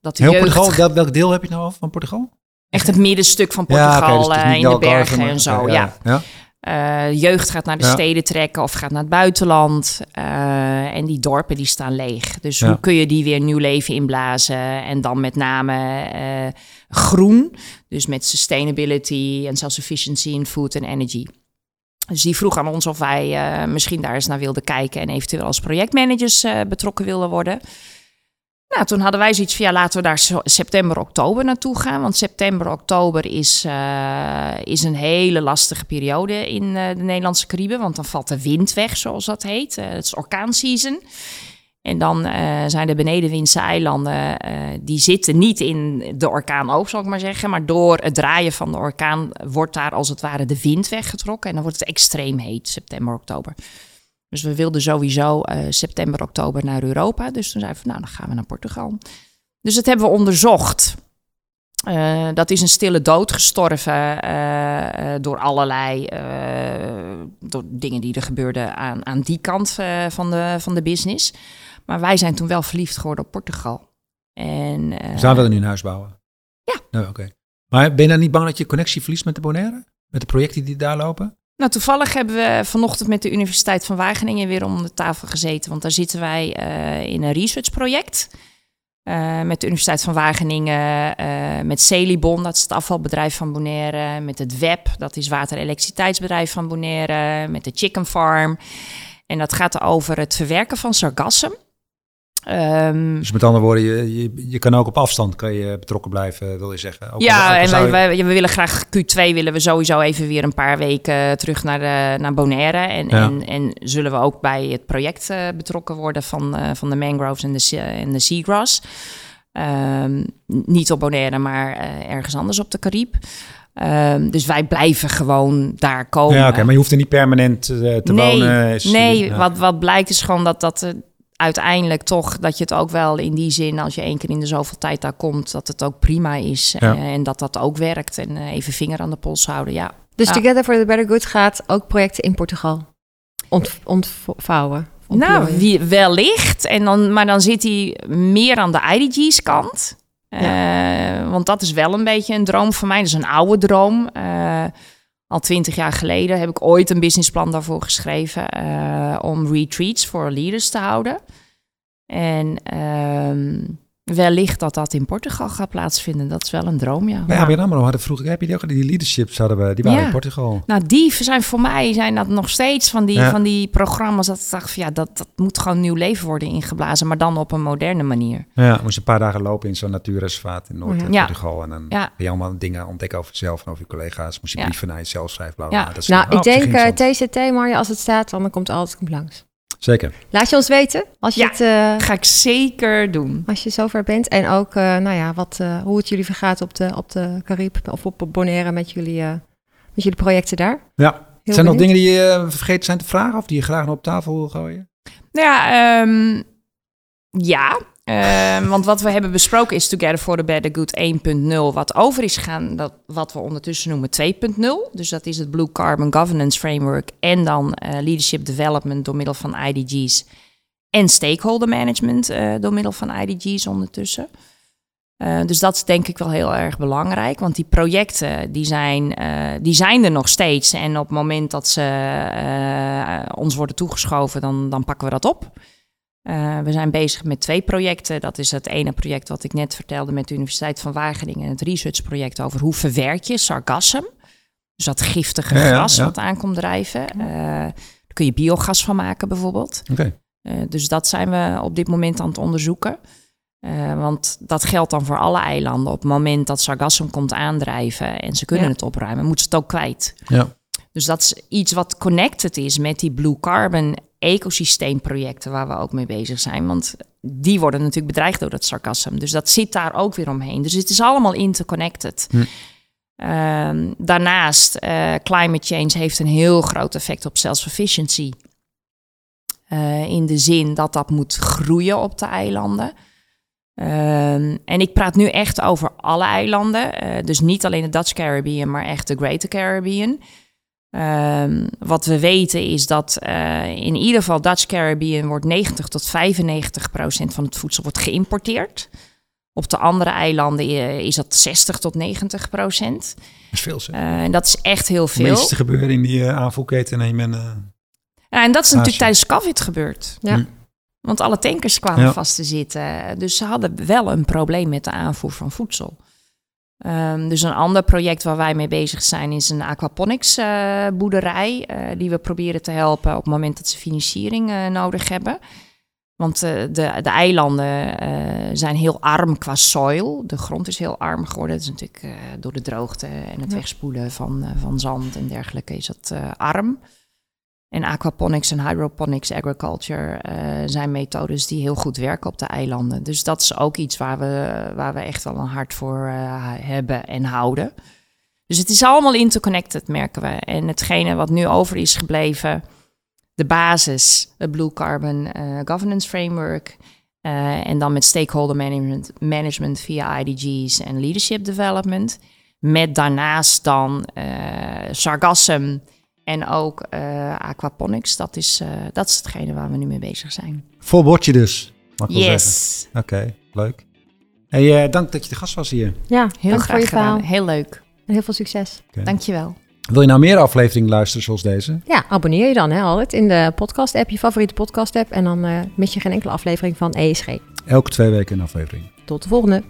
Dat de Heel jeugd, Portugal, welk, welk deel heb je nou van Portugal? echt het middenstuk van Ja, Portugal, dus is eh, niet in de bergen maar- en zo. ja. ja. Eh, jeugd gaat naar de Ja. steden trekken of gaat naar het buitenland. Eh, en die dorpen die staan leeg. Dus Ja. hoe kun je die weer nieuw leven inblazen? En dan met name eh, groen. Dus met sustainability en self-sufficiency in food en energy. Dus die vroeg aan ons of wij eh, misschien daar eens naar wilden kijken. En eventueel als projectmanagers eh, betrokken wilden worden. Nou, toen hadden wij zoiets van ja, laten we daar september, oktober naartoe gaan. Want september, oktober is, eh, is een hele lastige periode in de Nederlandse Cariben. Want dan valt de wind weg, zoals dat heet. Het is orkaanseason. En dan eh, zijn de benedenwindse eilanden, eh, die zitten niet in de orkaanoog, zal ik maar zeggen. Maar door het draaien van de orkaan wordt daar als het ware de wind weggetrokken. En dan wordt het extreem heet, september, oktober. Dus we wilden sowieso eh, september, oktober naar Europa. Dus toen zeiden we, nou, dan gaan we naar Portugal. Dus dat hebben we onderzocht. Dat is een stille dood gestorven door allerlei door dingen die er gebeurden aan, aan die kant van, de, van de business. Maar wij zijn toen wel verliefd geworden op Portugal. En, eh, Zouden we er nu een huis bouwen? Ja. Nou, oké. Maar ben je dan niet bang dat je connectie verliest met de Bonaire? Met de projecten die daar lopen? Nou, toevallig hebben we vanochtend met de Universiteit van Wageningen weer om de tafel gezeten. Want daar zitten wij eh, in een researchproject. Eh, met de Universiteit van Wageningen, met Celibon, dat is het afvalbedrijf van Bonaire. Met het WEB, dat is water- en elektriciteitsbedrijf van Bonaire. Met de Chicken Farm. En dat gaat over het verwerken van sargassum. Ehm, Dus met andere woorden, je, je, je kan ook op afstand kan je betrokken blijven, wil je zeggen. Ook ja, al en wij, je- wij- we willen graag Q2 willen we sowieso even weer een paar weken terug naar, de, naar Bonaire. En, Ja. en, en zullen we ook bij het project eh, betrokken worden van, eh, van de mangroves en de, en de seagrass. Ehm, niet op Bonaire, maar eh, ergens anders op de Caribe. Ehm, dus wij blijven gewoon daar komen. ja, oké, maar je hoeft er niet permanent eh, te nee, wonen. nee ja. wat, wat blijkt is gewoon dat dat eh, uiteindelijk toch... dat je het ook wel in die zin, als je één keer in de zoveel tijd daar komt... dat het ook prima is Ja. eh, en dat dat ook werkt. En eh, even vinger aan de pols houden, ja. Dus Ja. Together for the Better Good gaat ook projecten in Portugal ont, ontvouwen. Nou, ontplooien. wie, wellicht. En dan, maar dan zit hij meer aan de IDG's kant. Eh, want dat is wel een beetje een droom van mij. Dat is een oude droom. Eh, al twintig jaar geleden heb ik ooit een businessplan daarvoor geschreven... eh, om retreats voor leaders te houden. En ehm, wellicht dat dat in Portugal gaat plaatsvinden. Dat is wel een droom, ja. Bij ABN AMRO hadden vroeger, heb je die ook, die leaderships hadden we, die waren Ja. in Portugal. Nou, die zijn voor mij zijn dat nog steeds van die, Ja. van die programma's dat ik dacht van ja, dat, dat moet gewoon nieuw leven worden ingeblazen, maar dan op een moderne manier. Ja, moest je een paar dagen lopen in zo'n natuurreservaat in Ja. Noord-Portugal. En dan Ja. ben je allemaal dingen ontdekken over jezelf en over je collega's. Moest je Ja. brieven naar jezelf schrijven. Bla, bla, Ja. Dat is Nou, oh, ik denk eh. TCT, Marja, als het staat, dan komt altijd komt langs. Zeker. Laat je ons weten als je, Ja. het, eh, Dat ga ik zeker doen. als je zover bent. En ook eh, nou ja, wat, eh, hoe het jullie vergaat op de, op de Caribe of op, Bonaire met jullie, eh, met jullie projecten daar. Ja. Heel zijn er nog dingen die je vergeten zijn te vragen of die je graag nog op tafel wil gooien? Nou ja, ehm, ja. Ehm, want wat we hebben besproken is Together for the Better Good 1.0. Wat over is gegaan, dat, wat we ondertussen noemen 2.0. Dus dat is het Blue Carbon Governance Framework. En dan eh, Leadership Development door middel van IDG's. En Stakeholder Management eh, door middel van IDG's ondertussen. Eh, dus dat is denk ik wel heel erg belangrijk. Want die projecten die zijn, die zijn er nog steeds. En op het moment dat ze ons worden toegeschoven, dan, dan pakken we dat op. Eh, we zijn bezig met twee projecten. Dat is het ene project wat ik net vertelde met de Universiteit van Wageningen. Het researchproject over hoe verwerk je sargassum. Dus dat giftige Ja, ja. wat aankomt drijven. Eh, daar kun je biogas van maken bijvoorbeeld. Oké. Eh, dus dat zijn we op dit moment aan het onderzoeken. Eh, want dat geldt dan voor alle eilanden. Op het moment dat sargassum komt aandrijven en ze kunnen Ja. het opruimen, moeten ze het ook kwijt. Ja. Dus dat is iets wat connected is met die blue carbon ecosysteemprojecten waar we ook mee bezig zijn. Want die worden natuurlijk bedreigd door dat sargassum. Dus dat zit daar ook weer omheen. Dus het is allemaal interconnected. Hm. Ehm, daarnaast, eh, climate change heeft een heel groot effect op self-sufficiency. Eh, in de zin dat dat moet groeien op de eilanden. Ehm, en ik praat nu echt over alle eilanden. eh, dus niet alleen de Dutch Caribbean, maar echt de Greater Caribbean. Ehm, wat we weten is dat eh, in ieder geval Dutch Caribbean wordt 90 tot 95 procent van het voedsel wordt geïmporteerd. Op de andere eilanden eh, is dat 60 tot 90 procent. Dat is veel zeg. Eh, en dat is echt heel Het veel. meeste gebeuren in die uh, aanvoerketen en je eh, Ja, en dat is natuurlijk tijdens COVID gebeurd. Ja. Hm. Want alle tankers kwamen Ja. vast te zitten. Dus ze hadden wel een probleem met de aanvoer van voedsel. Ehm, dus een ander project waar wij mee bezig zijn is een aquaponics eh, boerderij. eh, die we proberen te helpen op het moment dat ze financiering eh, nodig hebben. Want de, de eilanden zijn heel arm qua soil. De grond is heel arm geworden. Het is natuurlijk door de droogte en het Ja. wegspoelen van, van zand en dergelijke is dat arm. En aquaponics en hydroponics agriculture eh, zijn methodes die heel goed werken op de eilanden. Dus dat is ook iets waar we, waar we echt wel een hart voor eh, hebben en houden. Dus het is allemaal interconnected, merken we. En hetgene wat nu over is gebleven, de basis, het Blue Carbon eh, Governance Framework. en dan met stakeholder management, management via IDG's en leadership development. Met daarnaast dan sargassum en ook eh, aquaponics. Dat is, eh, dat is hetgene waar we nu mee bezig zijn. Vol bordje dus, mag ik wel zeggen. Yes, Oké, leuk. Hey, eh, dank dat je de gast was hier. Ja, heel dank graag voor je verhaal. gedaan. Heel leuk. En heel veel succes. Dankjewel. Wil je nou meer afleveringen luisteren zoals deze? Ja, abonneer je dan hè, altijd in de podcast-app, je favoriete podcast-app. En dan eh, mis je geen enkele aflevering van ESG. Elke twee weken een aflevering. Tot de volgende.